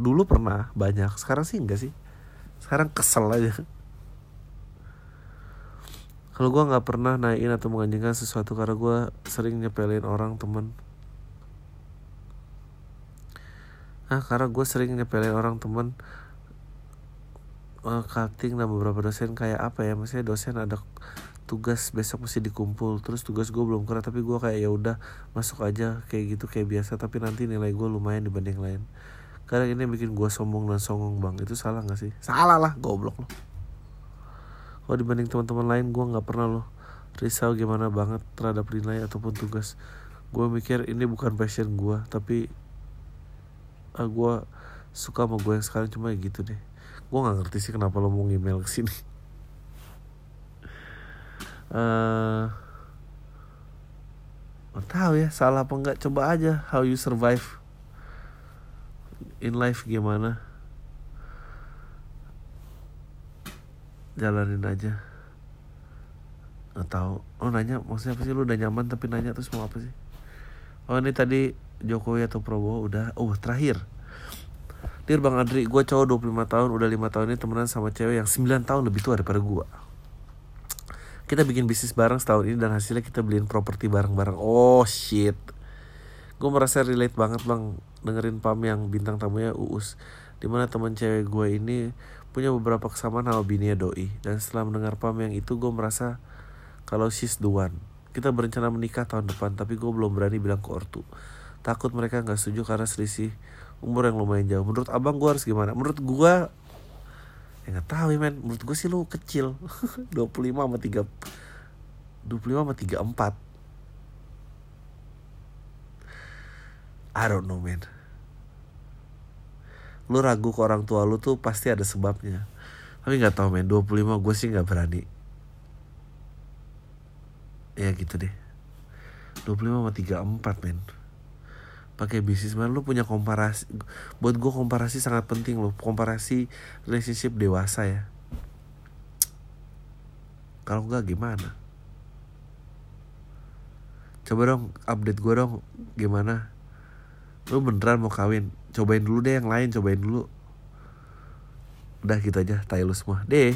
dulu pernah banyak. Sekarang sih enggak sih. Sekarang kesel aja. Kalau gue nggak pernah naikin atau menganjingkan sesuatu karena gue sering nyepelin orang temen. Ah karena gue sering nyepelin orang temen. Uh, cutting dan beberapa dosen. Kayak apa ya? Maksudnya dosen ada tugas besok mesti dikumpul terus tugas gue belum kelar tapi gue kayak ya udah masuk aja kayak gitu kayak biasa tapi nanti nilai gue lumayan dibanding lain. Karena ini bikin gue sombong dan songong bang. Itu salah gak sih? Salah lah goblok loh kalau dibanding teman-teman lain gue nggak pernah loh risau gimana banget terhadap nilai ataupun tugas. Gue mikir ini bukan passion gue tapi uh, ah, gue suka sama gue yang sekarang cuma gitu deh. Gue nggak ngerti sih kenapa lo mau email ke sini uh, tahu ya salah apa enggak. Coba aja how you survive in life gimana. Jalanin aja. Nggak tahu. Oh nanya maksudnya apa sih? Lu udah nyaman tapi nanya terus mau apa sih? Oh ini tadi Jokowi atau Prabowo? Udah. Oh terakhir. Dir Bang Adri, gue cowok 25 tahun, udah 5 tahun ini temenan sama cewek yang 9 tahun lebih tua daripada gue. Kita bikin bisnis bareng setahun ini dan hasilnya kita beliin properti bareng-bareng. Oh shit. Gue merasa relate banget bang dengerin Pam yang bintang tamunya Uus. Di mana teman cewek gue ini punya beberapa kesamaan sama bininya doi dan setelah mendengar pam yang itu gue merasa kalau she's the kita berencana menikah tahun depan tapi gue belum berani bilang ke ortu takut mereka nggak setuju karena selisih umur yang lumayan jauh menurut abang gue harus gimana menurut gue ya nggak tahu ya men. Menurut gue sih lu kecil. 25 sama 3 25 sama 34 I don't know man lu ragu ke orang tua lu tuh pasti ada sebabnya. Tapi nggak tahu men. 25 gue sih nggak berani. Ya gitu deh. 25 sama 34 men pakai bisnis man lu punya komparasi buat gue komparasi sangat penting loh komparasi relationship dewasa ya. Kalau nggak gimana? Coba dong update gue dong gimana? Lu beneran mau kawin? Cobain dulu deh yang lain cobain dulu. Udah gitu aja tai lu semua. Deh